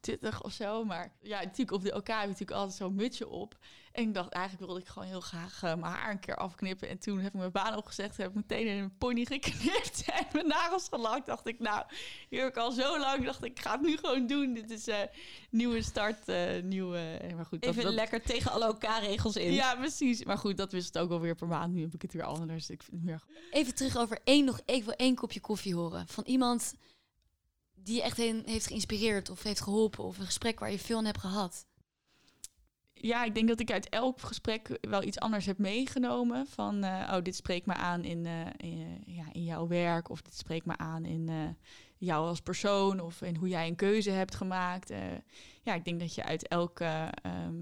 tuttig of zo. Maar ja, natuurlijk op de OK heb je natuurlijk altijd zo'n mutsje op. En ik dacht, eigenlijk wilde ik gewoon heel graag eh, mijn haar een keer afknippen. En toen heb ik mijn baan opgezegd, heb ik meteen in een pony geknipt en mijn nagels gelakt. Dacht ik, nou, hier heb ik al zo lang. Dacht ik, ik ga het nu gewoon doen. Dit is eh nieuwe start, eh nieuwe... maar goed, Even dat, lekker tegen alle OK-regels in. Ja, precies. Maar goed, dat wist het ook alweer per maand. Nu heb ik het weer anders. Ik vind het meer Even terug over één, nog even één kopje koffie horen. Van iemand die je echt heen heeft geïnspireerd of heeft geholpen. Of een gesprek waar je veel aan hebt gehad. Ja, ik denk dat ik uit elk gesprek wel iets anders heb meegenomen. Van, eh, oh, dit spreekt me aan in, eh, in, ja, in jouw werk. Of dit spreekt me aan in eh, jou als persoon. Of in hoe jij een keuze hebt gemaakt. Eh, ja, ik denk dat je uit elke... ehm,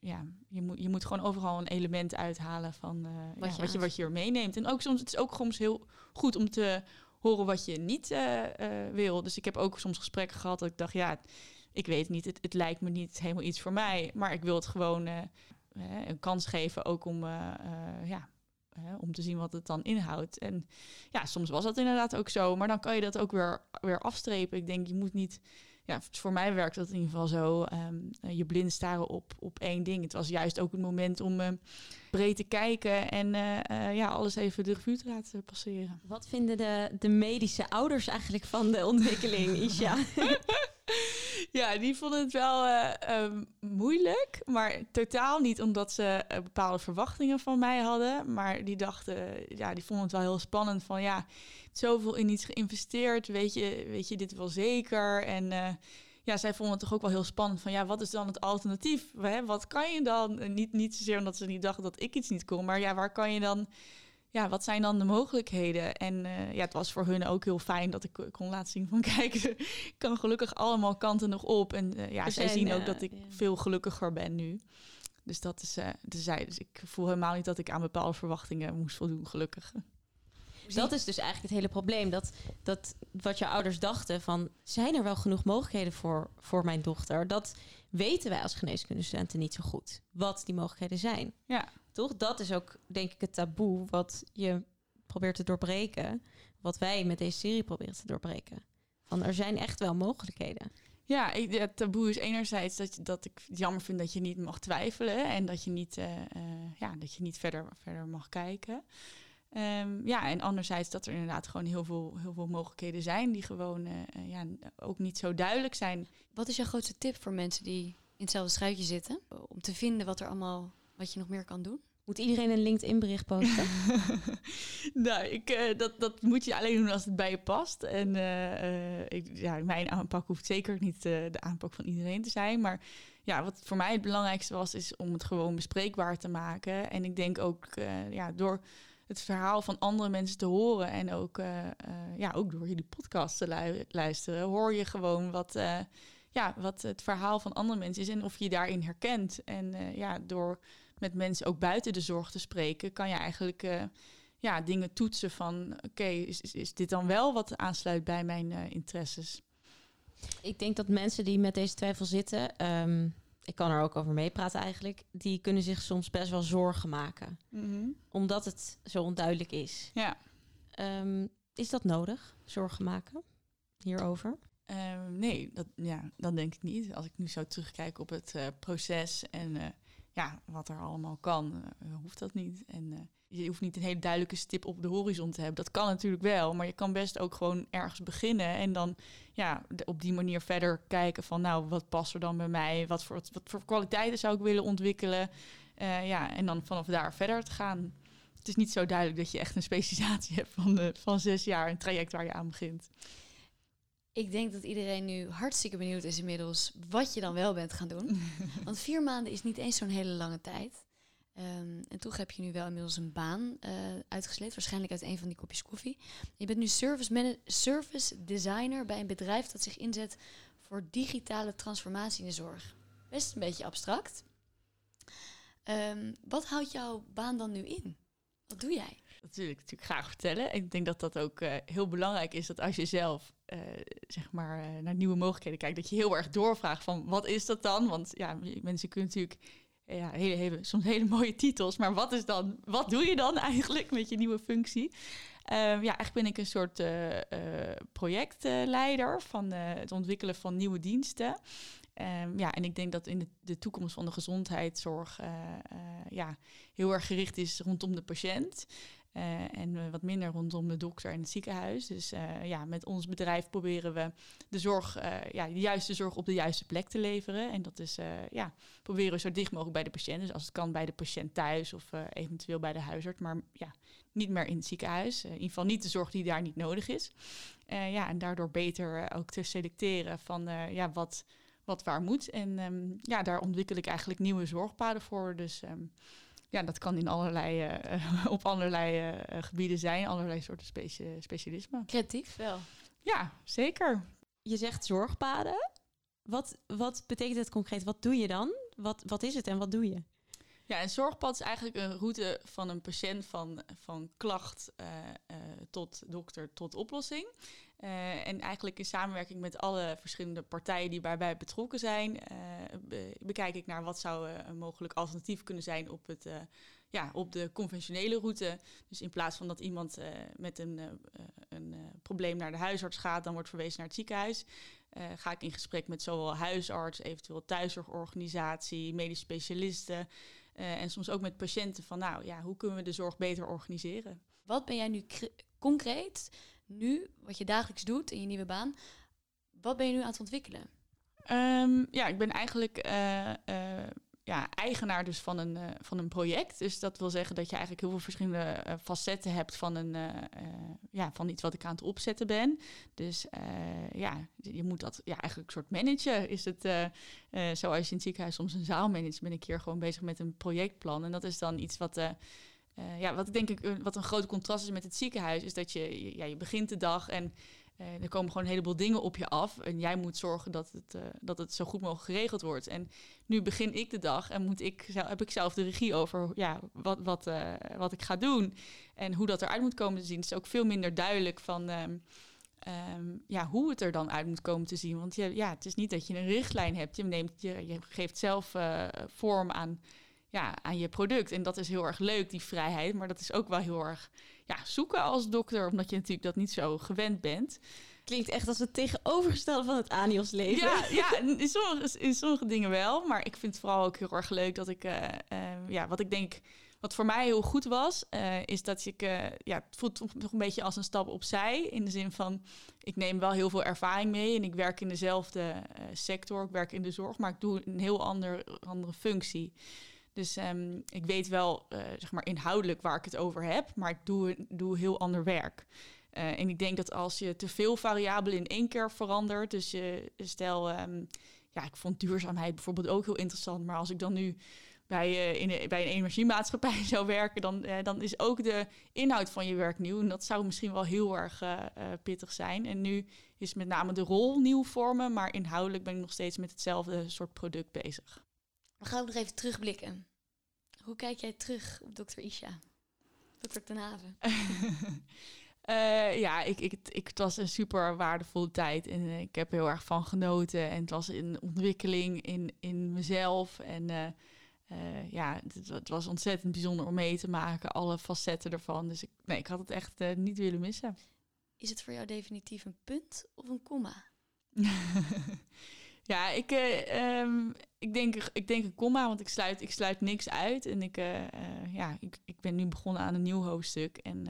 ja, je moet, je moet gewoon overal een element uithalen van eh, Wat ja, je wat, je, wat je er meeneemt. En ook soms, het is ook soms heel goed om te horen wat je niet eh, eh, wil. Dus ik heb ook soms gesprekken gehad dat ik dacht, ja, ik weet niet, het, het lijkt me niet helemaal iets voor mij. Maar ik wil het gewoon eh, een kans geven, ook om, eh, eh, ja, om te zien wat het dan inhoudt. En ja, soms was dat inderdaad ook zo. Maar dan kan je dat ook weer, weer afstrepen. Ik denk, je moet niet... Ja, voor mij werkt dat in ieder geval zo. ehm, eh, je blind staren op, op één ding. Het was juist ook het moment om breed te kijken en ja, alles even de revue te laten passeren. Wat vinden de, de medische ouders eigenlijk van de ontwikkeling, Isha? Ja, die vonden het wel eh, ehm, moeilijk, maar totaal niet omdat ze eh, bepaalde verwachtingen van mij hadden. Maar die dachten, ja, die vonden het wel heel spannend van ja, zoveel in iets geïnvesteerd, weet je, weet je dit wel zeker? En eh, ja, zij vonden het toch ook wel heel spannend van ja, wat is dan het alternatief? Wat kan je dan? Niet, niet zozeer omdat ze niet dachten dat ik iets niet kon, maar ja, waar kan je dan ja, wat zijn dan de mogelijkheden? En uh, ja, het was voor hun ook heel fijn dat ik kon laten zien van kijk, ik kan gelukkig allemaal kanten nog op. En uh, ja, zij zien ook dat ik ja. veel gelukkiger ben nu. Dus dat is, dus, zij, dus ik voel helemaal niet dat ik aan bepaalde verwachtingen moest voldoen, gelukkig. Dat is dus eigenlijk het hele probleem. Dat, dat wat je ouders dachten van... zijn er wel genoeg mogelijkheden voor, voor mijn dochter? Dat weten wij als geneeskundestudenten niet zo goed. Wat die mogelijkheden zijn. Ja. Toch? Dat is ook, denk ik, het taboe wat je probeert te doorbreken. Wat wij met deze serie proberen te doorbreken. Van er zijn echt wel mogelijkheden. Ja, ik, het taboe is enerzijds dat, dat ik het jammer vind dat je niet mag twijfelen. En dat je niet, uh, uh, ja, dat je niet verder, verder mag kijken. Um, ja, en anderzijds dat er inderdaad gewoon heel veel, heel veel mogelijkheden zijn die gewoon uh, ja, ook niet zo duidelijk zijn. Wat is jouw grootste tip voor mensen die in hetzelfde schuitje zitten? Om te vinden wat er allemaal, wat je nog meer kan doen? Moet iedereen een LinkedIn-bericht posten? nou, ik, uh, dat, dat moet je alleen doen als het bij je past. En uh, ik, ja, mijn aanpak hoeft zeker niet de aanpak van iedereen te zijn. Maar ja, wat voor mij het belangrijkste was, is om het gewoon bespreekbaar te maken. En ik denk ook ja, door het verhaal van andere mensen te horen en ook, uh, uh, ja, ook door jullie podcast te lu luisteren, hoor je gewoon wat, uh, ja, wat het verhaal van andere mensen is en of je je daarin herkent. En ja, door met mensen ook buiten de zorg te spreken, kan je eigenlijk ja, dingen toetsen van oké, okay, is, is, is, dit dan wel wat aansluit bij mijn interesses? Ik denk dat mensen die met deze twijfel zitten, um, ik kan er ook over meepraten eigenlijk, die kunnen zich soms best wel zorgen maken. Mm -hmm. Omdat het zo onduidelijk is. Ja. Um, is dat nodig, zorgen maken hierover? Um, nee, dat, ja, dat denk ik niet. Als ik nu zo terugkijk op het uh, proces en ja, wat er allemaal kan, uh, hoeft dat niet. En je hoeft niet een hele duidelijke stip op de horizon te hebben. Dat kan natuurlijk wel, maar je kan best ook gewoon ergens beginnen en dan ja, op die manier verder kijken van nou, wat past er dan bij mij? Wat voor, wat voor kwaliteiten zou ik willen ontwikkelen? Ja, en dan vanaf daar verder te gaan. Het is niet zo duidelijk dat je echt een specialisatie hebt van, de, van zes jaar, een traject waar je aan begint. Ik denk dat iedereen nu hartstikke benieuwd is inmiddels wat je dan wel bent gaan doen. Want vier maanden is niet eens zo'n hele lange tijd. Um, en toch heb je nu wel inmiddels een baan uh, uitgesleept, waarschijnlijk uit een van die kopjes koffie. Je bent nu service, service designer bij een bedrijf dat zich inzet voor digitale transformatie in de zorg. Best een beetje abstract. Um, wat houdt jouw baan dan nu in? Wat doe jij? Dat natuurlijk graag vertellen. Ik denk dat dat ook uh, heel belangrijk is dat als je zelf uh, zeg maar, uh, naar nieuwe mogelijkheden kijkt, dat je heel erg doorvraagt van wat is dat dan? Want ja, mensen kunnen natuurlijk ja, hele, soms hele mooie titels. Maar wat is dan, wat doe je dan eigenlijk met je nieuwe functie? Uh, ja, eigenlijk ben ik een soort projectleider van het ontwikkelen van nieuwe diensten. Um, ja, en ik denk dat in de, de toekomst van de gezondheidszorg ja, heel erg gericht is rondom de patiënt. Uh, en wat minder rondom de dokter en het ziekenhuis. Dus uh, ja, met ons bedrijf proberen we de zorg, ja, de juiste zorg op de juiste plek te leveren. En dat is, ja, proberen we zo dicht mogelijk bij de patiënt. Dus als het kan bij de patiënt thuis of eventueel bij de huisarts. Maar ja, niet meer in het ziekenhuis. in ieder geval niet de zorg die daar niet nodig is. ja, en daardoor beter ook te selecteren van ja, wat, wat waar moet. En um, ja, daar ontwikkel ik eigenlijk nieuwe zorgpaden voor. Dus... Um, ja, dat kan in allerlei, uh, op allerlei uh, gebieden zijn, allerlei soorten speci specialismen. Creatief wel. Ja, zeker. Je zegt zorgpaden. Wat, wat betekent het concreet? Wat doe je dan? Wat, wat is het en wat doe je? Ja, een zorgpad is eigenlijk een route van een patiënt van, van klacht uh, uh, tot dokter tot oplossing. Uh, en eigenlijk in samenwerking met alle verschillende partijen die daarbij betrokken zijn, be bekijk ik naar wat zou een mogelijk alternatief kunnen zijn op, het, ja, op de conventionele route. Dus in plaats van dat iemand met een, een probleem naar de huisarts gaat, dan wordt verwezen naar het ziekenhuis. ga ik in gesprek met zowel huisarts, eventueel thuiszorgorganisatie, medisch specialisten. Uh, en soms ook met patiënten van, nou ja, hoe kunnen we de zorg beter organiseren? Wat ben jij nu concreet, nu, wat je dagelijks doet in je nieuwe baan, wat ben je nu aan het ontwikkelen? Ehm, ja, ik ben eigenlijk eh, eh, ja, eigenaar dus van een, eh, van een project. Dus dat wil zeggen dat je eigenlijk heel veel verschillende eh, facetten hebt van, een, eh, ja, van iets wat ik aan het opzetten ben. Dus ja, je moet dat ja, eigenlijk een soort managen. Is het zoals je in het ziekenhuis soms een zaal managt, ben ik hier gewoon bezig met een projectplan. En dat is dan iets wat... ja, wat denk ik, wat een groot contrast is met het ziekenhuis, is dat je, ja, je begint de dag en er komen gewoon een heleboel dingen op je af. En jij moet zorgen dat het, eh, dat het zo goed mogelijk geregeld wordt. En nu begin ik de dag en moet ik, heb ik zelf de regie over ja, wat, wat, eh, wat ik ga doen. En hoe dat eruit moet komen te zien. Het is ook veel minder duidelijk van ehm, ehm, ja, hoe het er dan uit moet komen te zien. Want je, ja, het is niet dat je een richtlijn hebt. Je, neemt, je, je geeft zelf eh, vorm aan, ja, aan je product. En dat is heel erg leuk, die vrijheid. Maar dat is ook wel heel erg ja, zoeken als dokter. Omdat je natuurlijk dat niet zo gewend bent. Klinkt echt als het tegenovergestelde van het Anios leven. Ja, ja in, sommige, in sommige dingen wel. Maar ik vind het vooral ook heel erg leuk dat ik... eh, eh, ja, wat ik denk... Wat voor mij heel goed was, eh, is dat ik... ja, het voelt nog een beetje als een stap opzij. In de zin van, ik neem wel heel veel ervaring mee. En ik werk in dezelfde sector. Ik werk in de zorg, maar ik doe een heel ander, andere functie. Dus ehm, ik weet wel, eh, zeg maar, inhoudelijk waar ik het over heb. Maar ik doe, doe heel ander werk. Eh, en ik denk dat als je te veel variabelen in één keer verandert, dus je stel, ehm, ja, ik vond duurzaamheid bijvoorbeeld ook heel interessant, maar als ik dan nu bij, eh, in, bij een energiemaatschappij zou werken, dan, dan is ook de inhoud van je werk nieuw. En dat zou misschien wel heel erg pittig zijn. En nu is met name de rol nieuw vormen, maar inhoudelijk ben ik nog steeds met hetzelfde soort product bezig. We gaan ook nog even terugblikken. Hoe kijk jij terug op dokter Isha? Dokter Ten Haven. Eh, ja, ik, ik, ik, het was een super waardevolle tijd en eh, ik heb heel erg van genoten. En het was een ontwikkeling in, in mezelf. En eh, ja, het, het was ontzettend bijzonder om mee te maken, alle facetten ervan. Dus ik, nee, ik had het echt niet willen missen. Is het voor jou definitief een punt of een komma? ja, ik, eh, ehm, ik, denk, ik denk een komma, want ik sluit, ik sluit niks uit. En ik, eh, eh, ja, ik, ik ben nu begonnen aan een nieuw hoofdstuk. En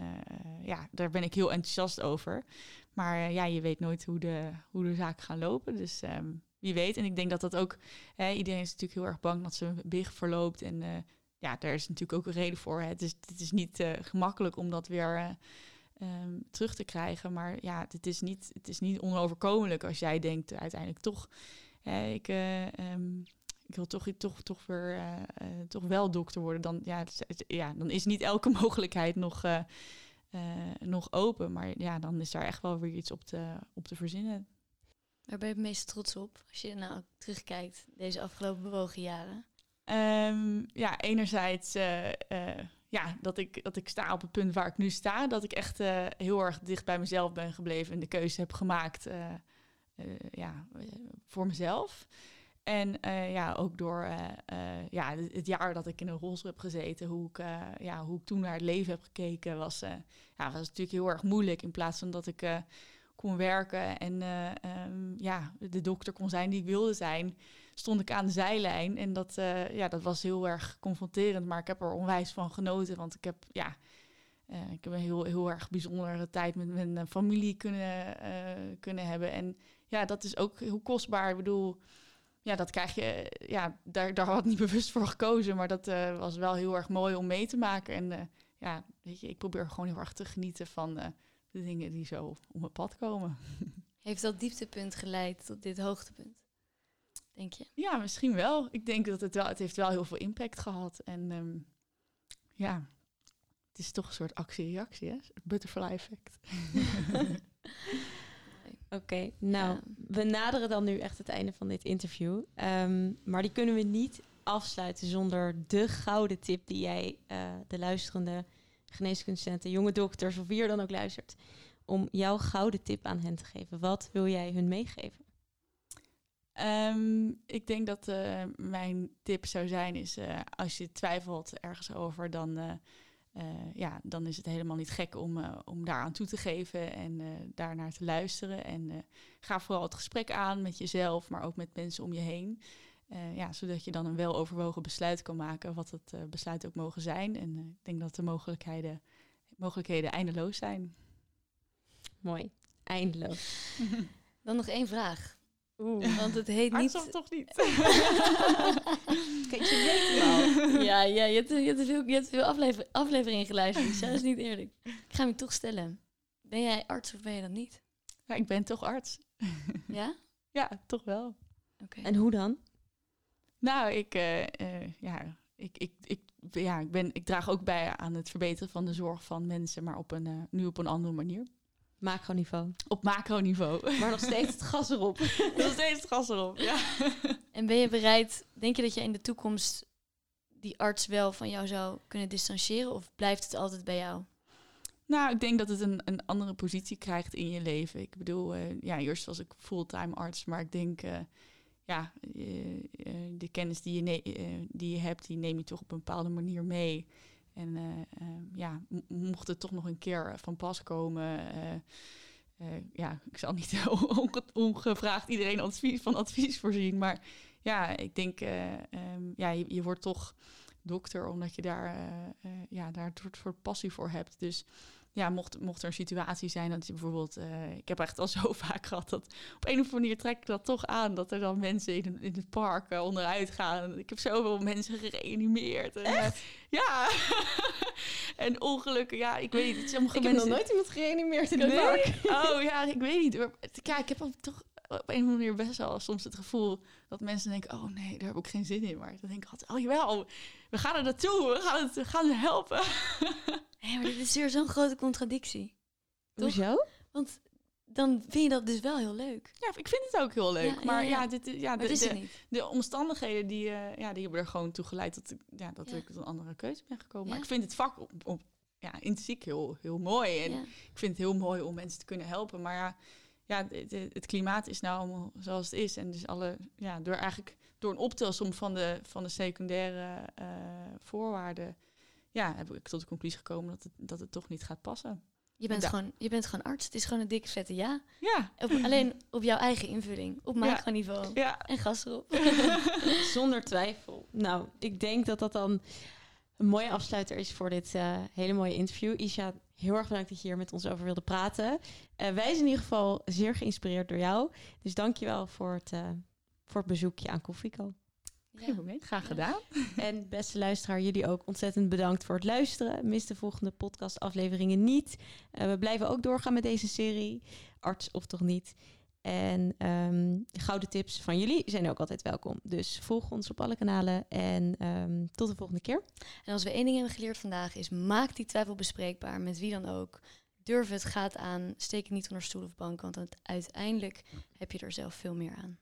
ja, daar ben ik heel enthousiast over. Maar ja, je weet nooit hoe de, hoe de zaken gaan lopen. Dus ehm, wie weet. En ik denk dat dat ook... Hè, iedereen is natuurlijk heel erg bang dat ze big verloopt. En ja, daar is natuurlijk ook een reden voor. Hè. Het, is, het is niet gemakkelijk om dat weer... eh, ehm, terug te krijgen. Maar ja, het is, niet, het is niet onoverkomelijk als jij denkt uiteindelijk toch, ik, eh, ehm, ik wil toch, toch, toch weer eh, eh, toch wel dokter worden. Dan, ja, het is- het- ja, dan is niet elke mogelijkheid nog, nog open. Maar ja, dan is daar echt wel weer iets op te, op te verzinnen. Waar ben je het meest trots op als je nou terugkijkt deze afgelopen bewogen jaren? Ehm, ja, enerzijds ja, dat, ik, dat ik sta op het punt waar ik nu sta. Dat ik echt heel erg dicht bij mezelf ben gebleven en de keuze heb gemaakt ja, eh, voor mezelf. En eh, ja, ook door eh, eh, ja, het, jaar dat ik in een rolstoel heb gezeten, hoe ik, eh, ja, hoe ik toen naar het leven heb gekeken, was, eh, ja, was natuurlijk heel erg moeilijk. In plaats van dat ik eh, kon werken en eh, ehm, ja, de dokter kon zijn die ik wilde zijn, stond ik aan de zijlijn. En dat, eh, ja, dat was heel erg confronterend, maar ik heb er onwijs van genoten. Want ik heb, ja, eh, ik heb een heel, heel erg bijzondere tijd met mijn eh, familie kunnen, eh, kunnen hebben. En ja, dat is ook heel kostbaar. Ik bedoel, ja, dat krijg je, eh, ja, daar, daar had ik niet bewust voor gekozen. Maar dat eh, was wel heel erg mooi om mee te maken. En eh, ja, weet je, ik probeer gewoon heel erg te genieten van de dingen die zo op mijn pad komen. Heeft dat dieptepunt geleid tot dit hoogtepunt? Denk je? Ja, misschien wel. Ik denk dat het wel, het heeft wel heel veel impact gehad. En ehm, ja, het is toch een soort actie-reactie, hè? Butterfly effect. Oké, nou, Ja. we naderen dan nu echt het einde van dit interview. Ehm, maar die kunnen we niet afsluiten zonder de gouden tip die jij eh, de luisterende geneeskundestudenten, jonge dokters of wie er dan ook luistert, om jouw gouden tip aan hen te geven. Wat wil jij hun meegeven? Ehm, ik denk dat eh, mijn tip zou zijn is, eh, als je twijfelt ergens over, dan, eh, ja, dan is het helemaal niet gek om, eh, om daaraan toe te geven en eh daarnaar te luisteren. En eh, ga vooral het gesprek aan met jezelf, maar ook met mensen om je heen. Eh, ja, zodat je dan een weloverwogen besluit kan maken, wat het eh, besluit ook mogen zijn. En eh, ik denk dat de mogelijkheden, mogelijkheden eindeloos zijn. Mooi, eindeloos. Dan nog één vraag. Oeh. Want het heet Maar niet... toch niet. Kijk, je weet het al. Ja, ja je hebt, je hebt veel, je hebt veel aflever, afleveringen geluisterd. Dus dat is niet eerlijk. Ik ga hem toch stellen. Ben jij arts of ben je dat niet? Ja, ik ben toch arts. Ja? Ja, toch wel. Oké. En hoe dan? Nou, ik, eh, eh, ja, ik, ik, ik, ja, ik, ben, ik draag ook bij aan het verbeteren van de zorg van mensen, maar op een, eh, nu op een andere manier. Macroniveau. Op macroniveau. Maar nog steeds het gas erop. Nog steeds het gas erop. Ja. En ben je bereid, denk je dat je in de toekomst die arts wel van jou zou kunnen distancieren? Of blijft het altijd bij jou? Nou, ik denk dat het een, een andere positie krijgt in je leven. Ik bedoel, eh, ja, eerst was ik fulltime arts, maar ik denk, eh, ja, eh, de kennis die je, die je hebt, die neem je toch op een bepaalde manier mee. En eh, eh, ja, mocht het toch nog een keer van pas komen, ja, ik zal niet onge- ongevraagd iedereen advies, van advies voorzien, maar ja, ik denk, eh, ehm, ja, je, je wordt toch dokter omdat je daar, eh, eh, ja, daar een soort, passie voor hebt. Dus ja, mocht, mocht er een situatie zijn dat je bijvoorbeeld... ik heb echt al zo vaak gehad dat op een of andere manier trek ik dat toch aan... dat er dan mensen in, in het park onderuit gaan. Ik heb zoveel mensen gereanimeerd. En, ja. en ongelukken, ja, ik weet niet. Sommige Ik heb nog nooit iemand gereanimeerd in het Nee? park. Oh ja, ik weet niet. hoor. Ja, ik heb ook toch op een of andere manier best wel soms het gevoel dat mensen denken: oh nee, daar heb ik geen zin in. Maar dan denk ik altijd: oh jawel, we gaan er naartoe, we gaan, het, we gaan ze helpen. Hé, maar dit is weer zo'n grote contradictie. Toch? Hoezo? Want dan vind je dat dus wel heel leuk. Ja, ik vind het ook heel leuk. Ja, maar ja, ja. dit, ja, de, is de, het niet. de omstandigheden die, eh, ja, die hebben er gewoon toe geleid dat, ik, ja, dat Ja. ik tot een andere keuze ben gekomen. Ja. Maar ik vind het vak op, op, ja, intrinsiek heel, heel mooi. En Ja. ik vind het heel mooi om mensen te kunnen helpen. Maar ja, ja de- het klimaat is nou allemaal zoals het is. En dus alle, ja, door eigenlijk door een optelsom van de, van de secundaire eh, voorwaarden, ja, heb ik tot de conclusie gekomen dat het, dat het toch niet gaat passen. Je bent, Ja. gewoon, je bent gewoon arts. Het is gewoon een dikke vette ja. Ja, Op, alleen op jouw eigen invulling. Op macroniveau. ja. En gas erop. Zonder twijfel. Nou, ik denk dat dat dan een mooie afsluiter is voor dit eh, hele mooie interview. Isha, heel erg bedankt dat je hier met ons over wilde praten. Eh, wij zijn in ieder geval zeer geïnspireerd door jou. Dus dank je wel voor het, eh, voor het bezoekje aan Koffieko. Geen probleem. Graag Ja. gedaan. En beste luisteraar, jullie ook ontzettend bedankt voor het luisteren. Mis de volgende podcastafleveringen niet. Eh, we blijven ook doorgaan met deze serie, arts of toch niet. En ehm, gouden tips van jullie zijn ook altijd welkom. Dus volg ons op alle kanalen en ehm, tot de volgende keer. En als we één ding hebben geleerd vandaag is maak die twijfel bespreekbaar met wie dan ook. Durf het, ga het aan, steek het niet onder stoel of bank, want uiteindelijk heb je er zelf veel meer aan.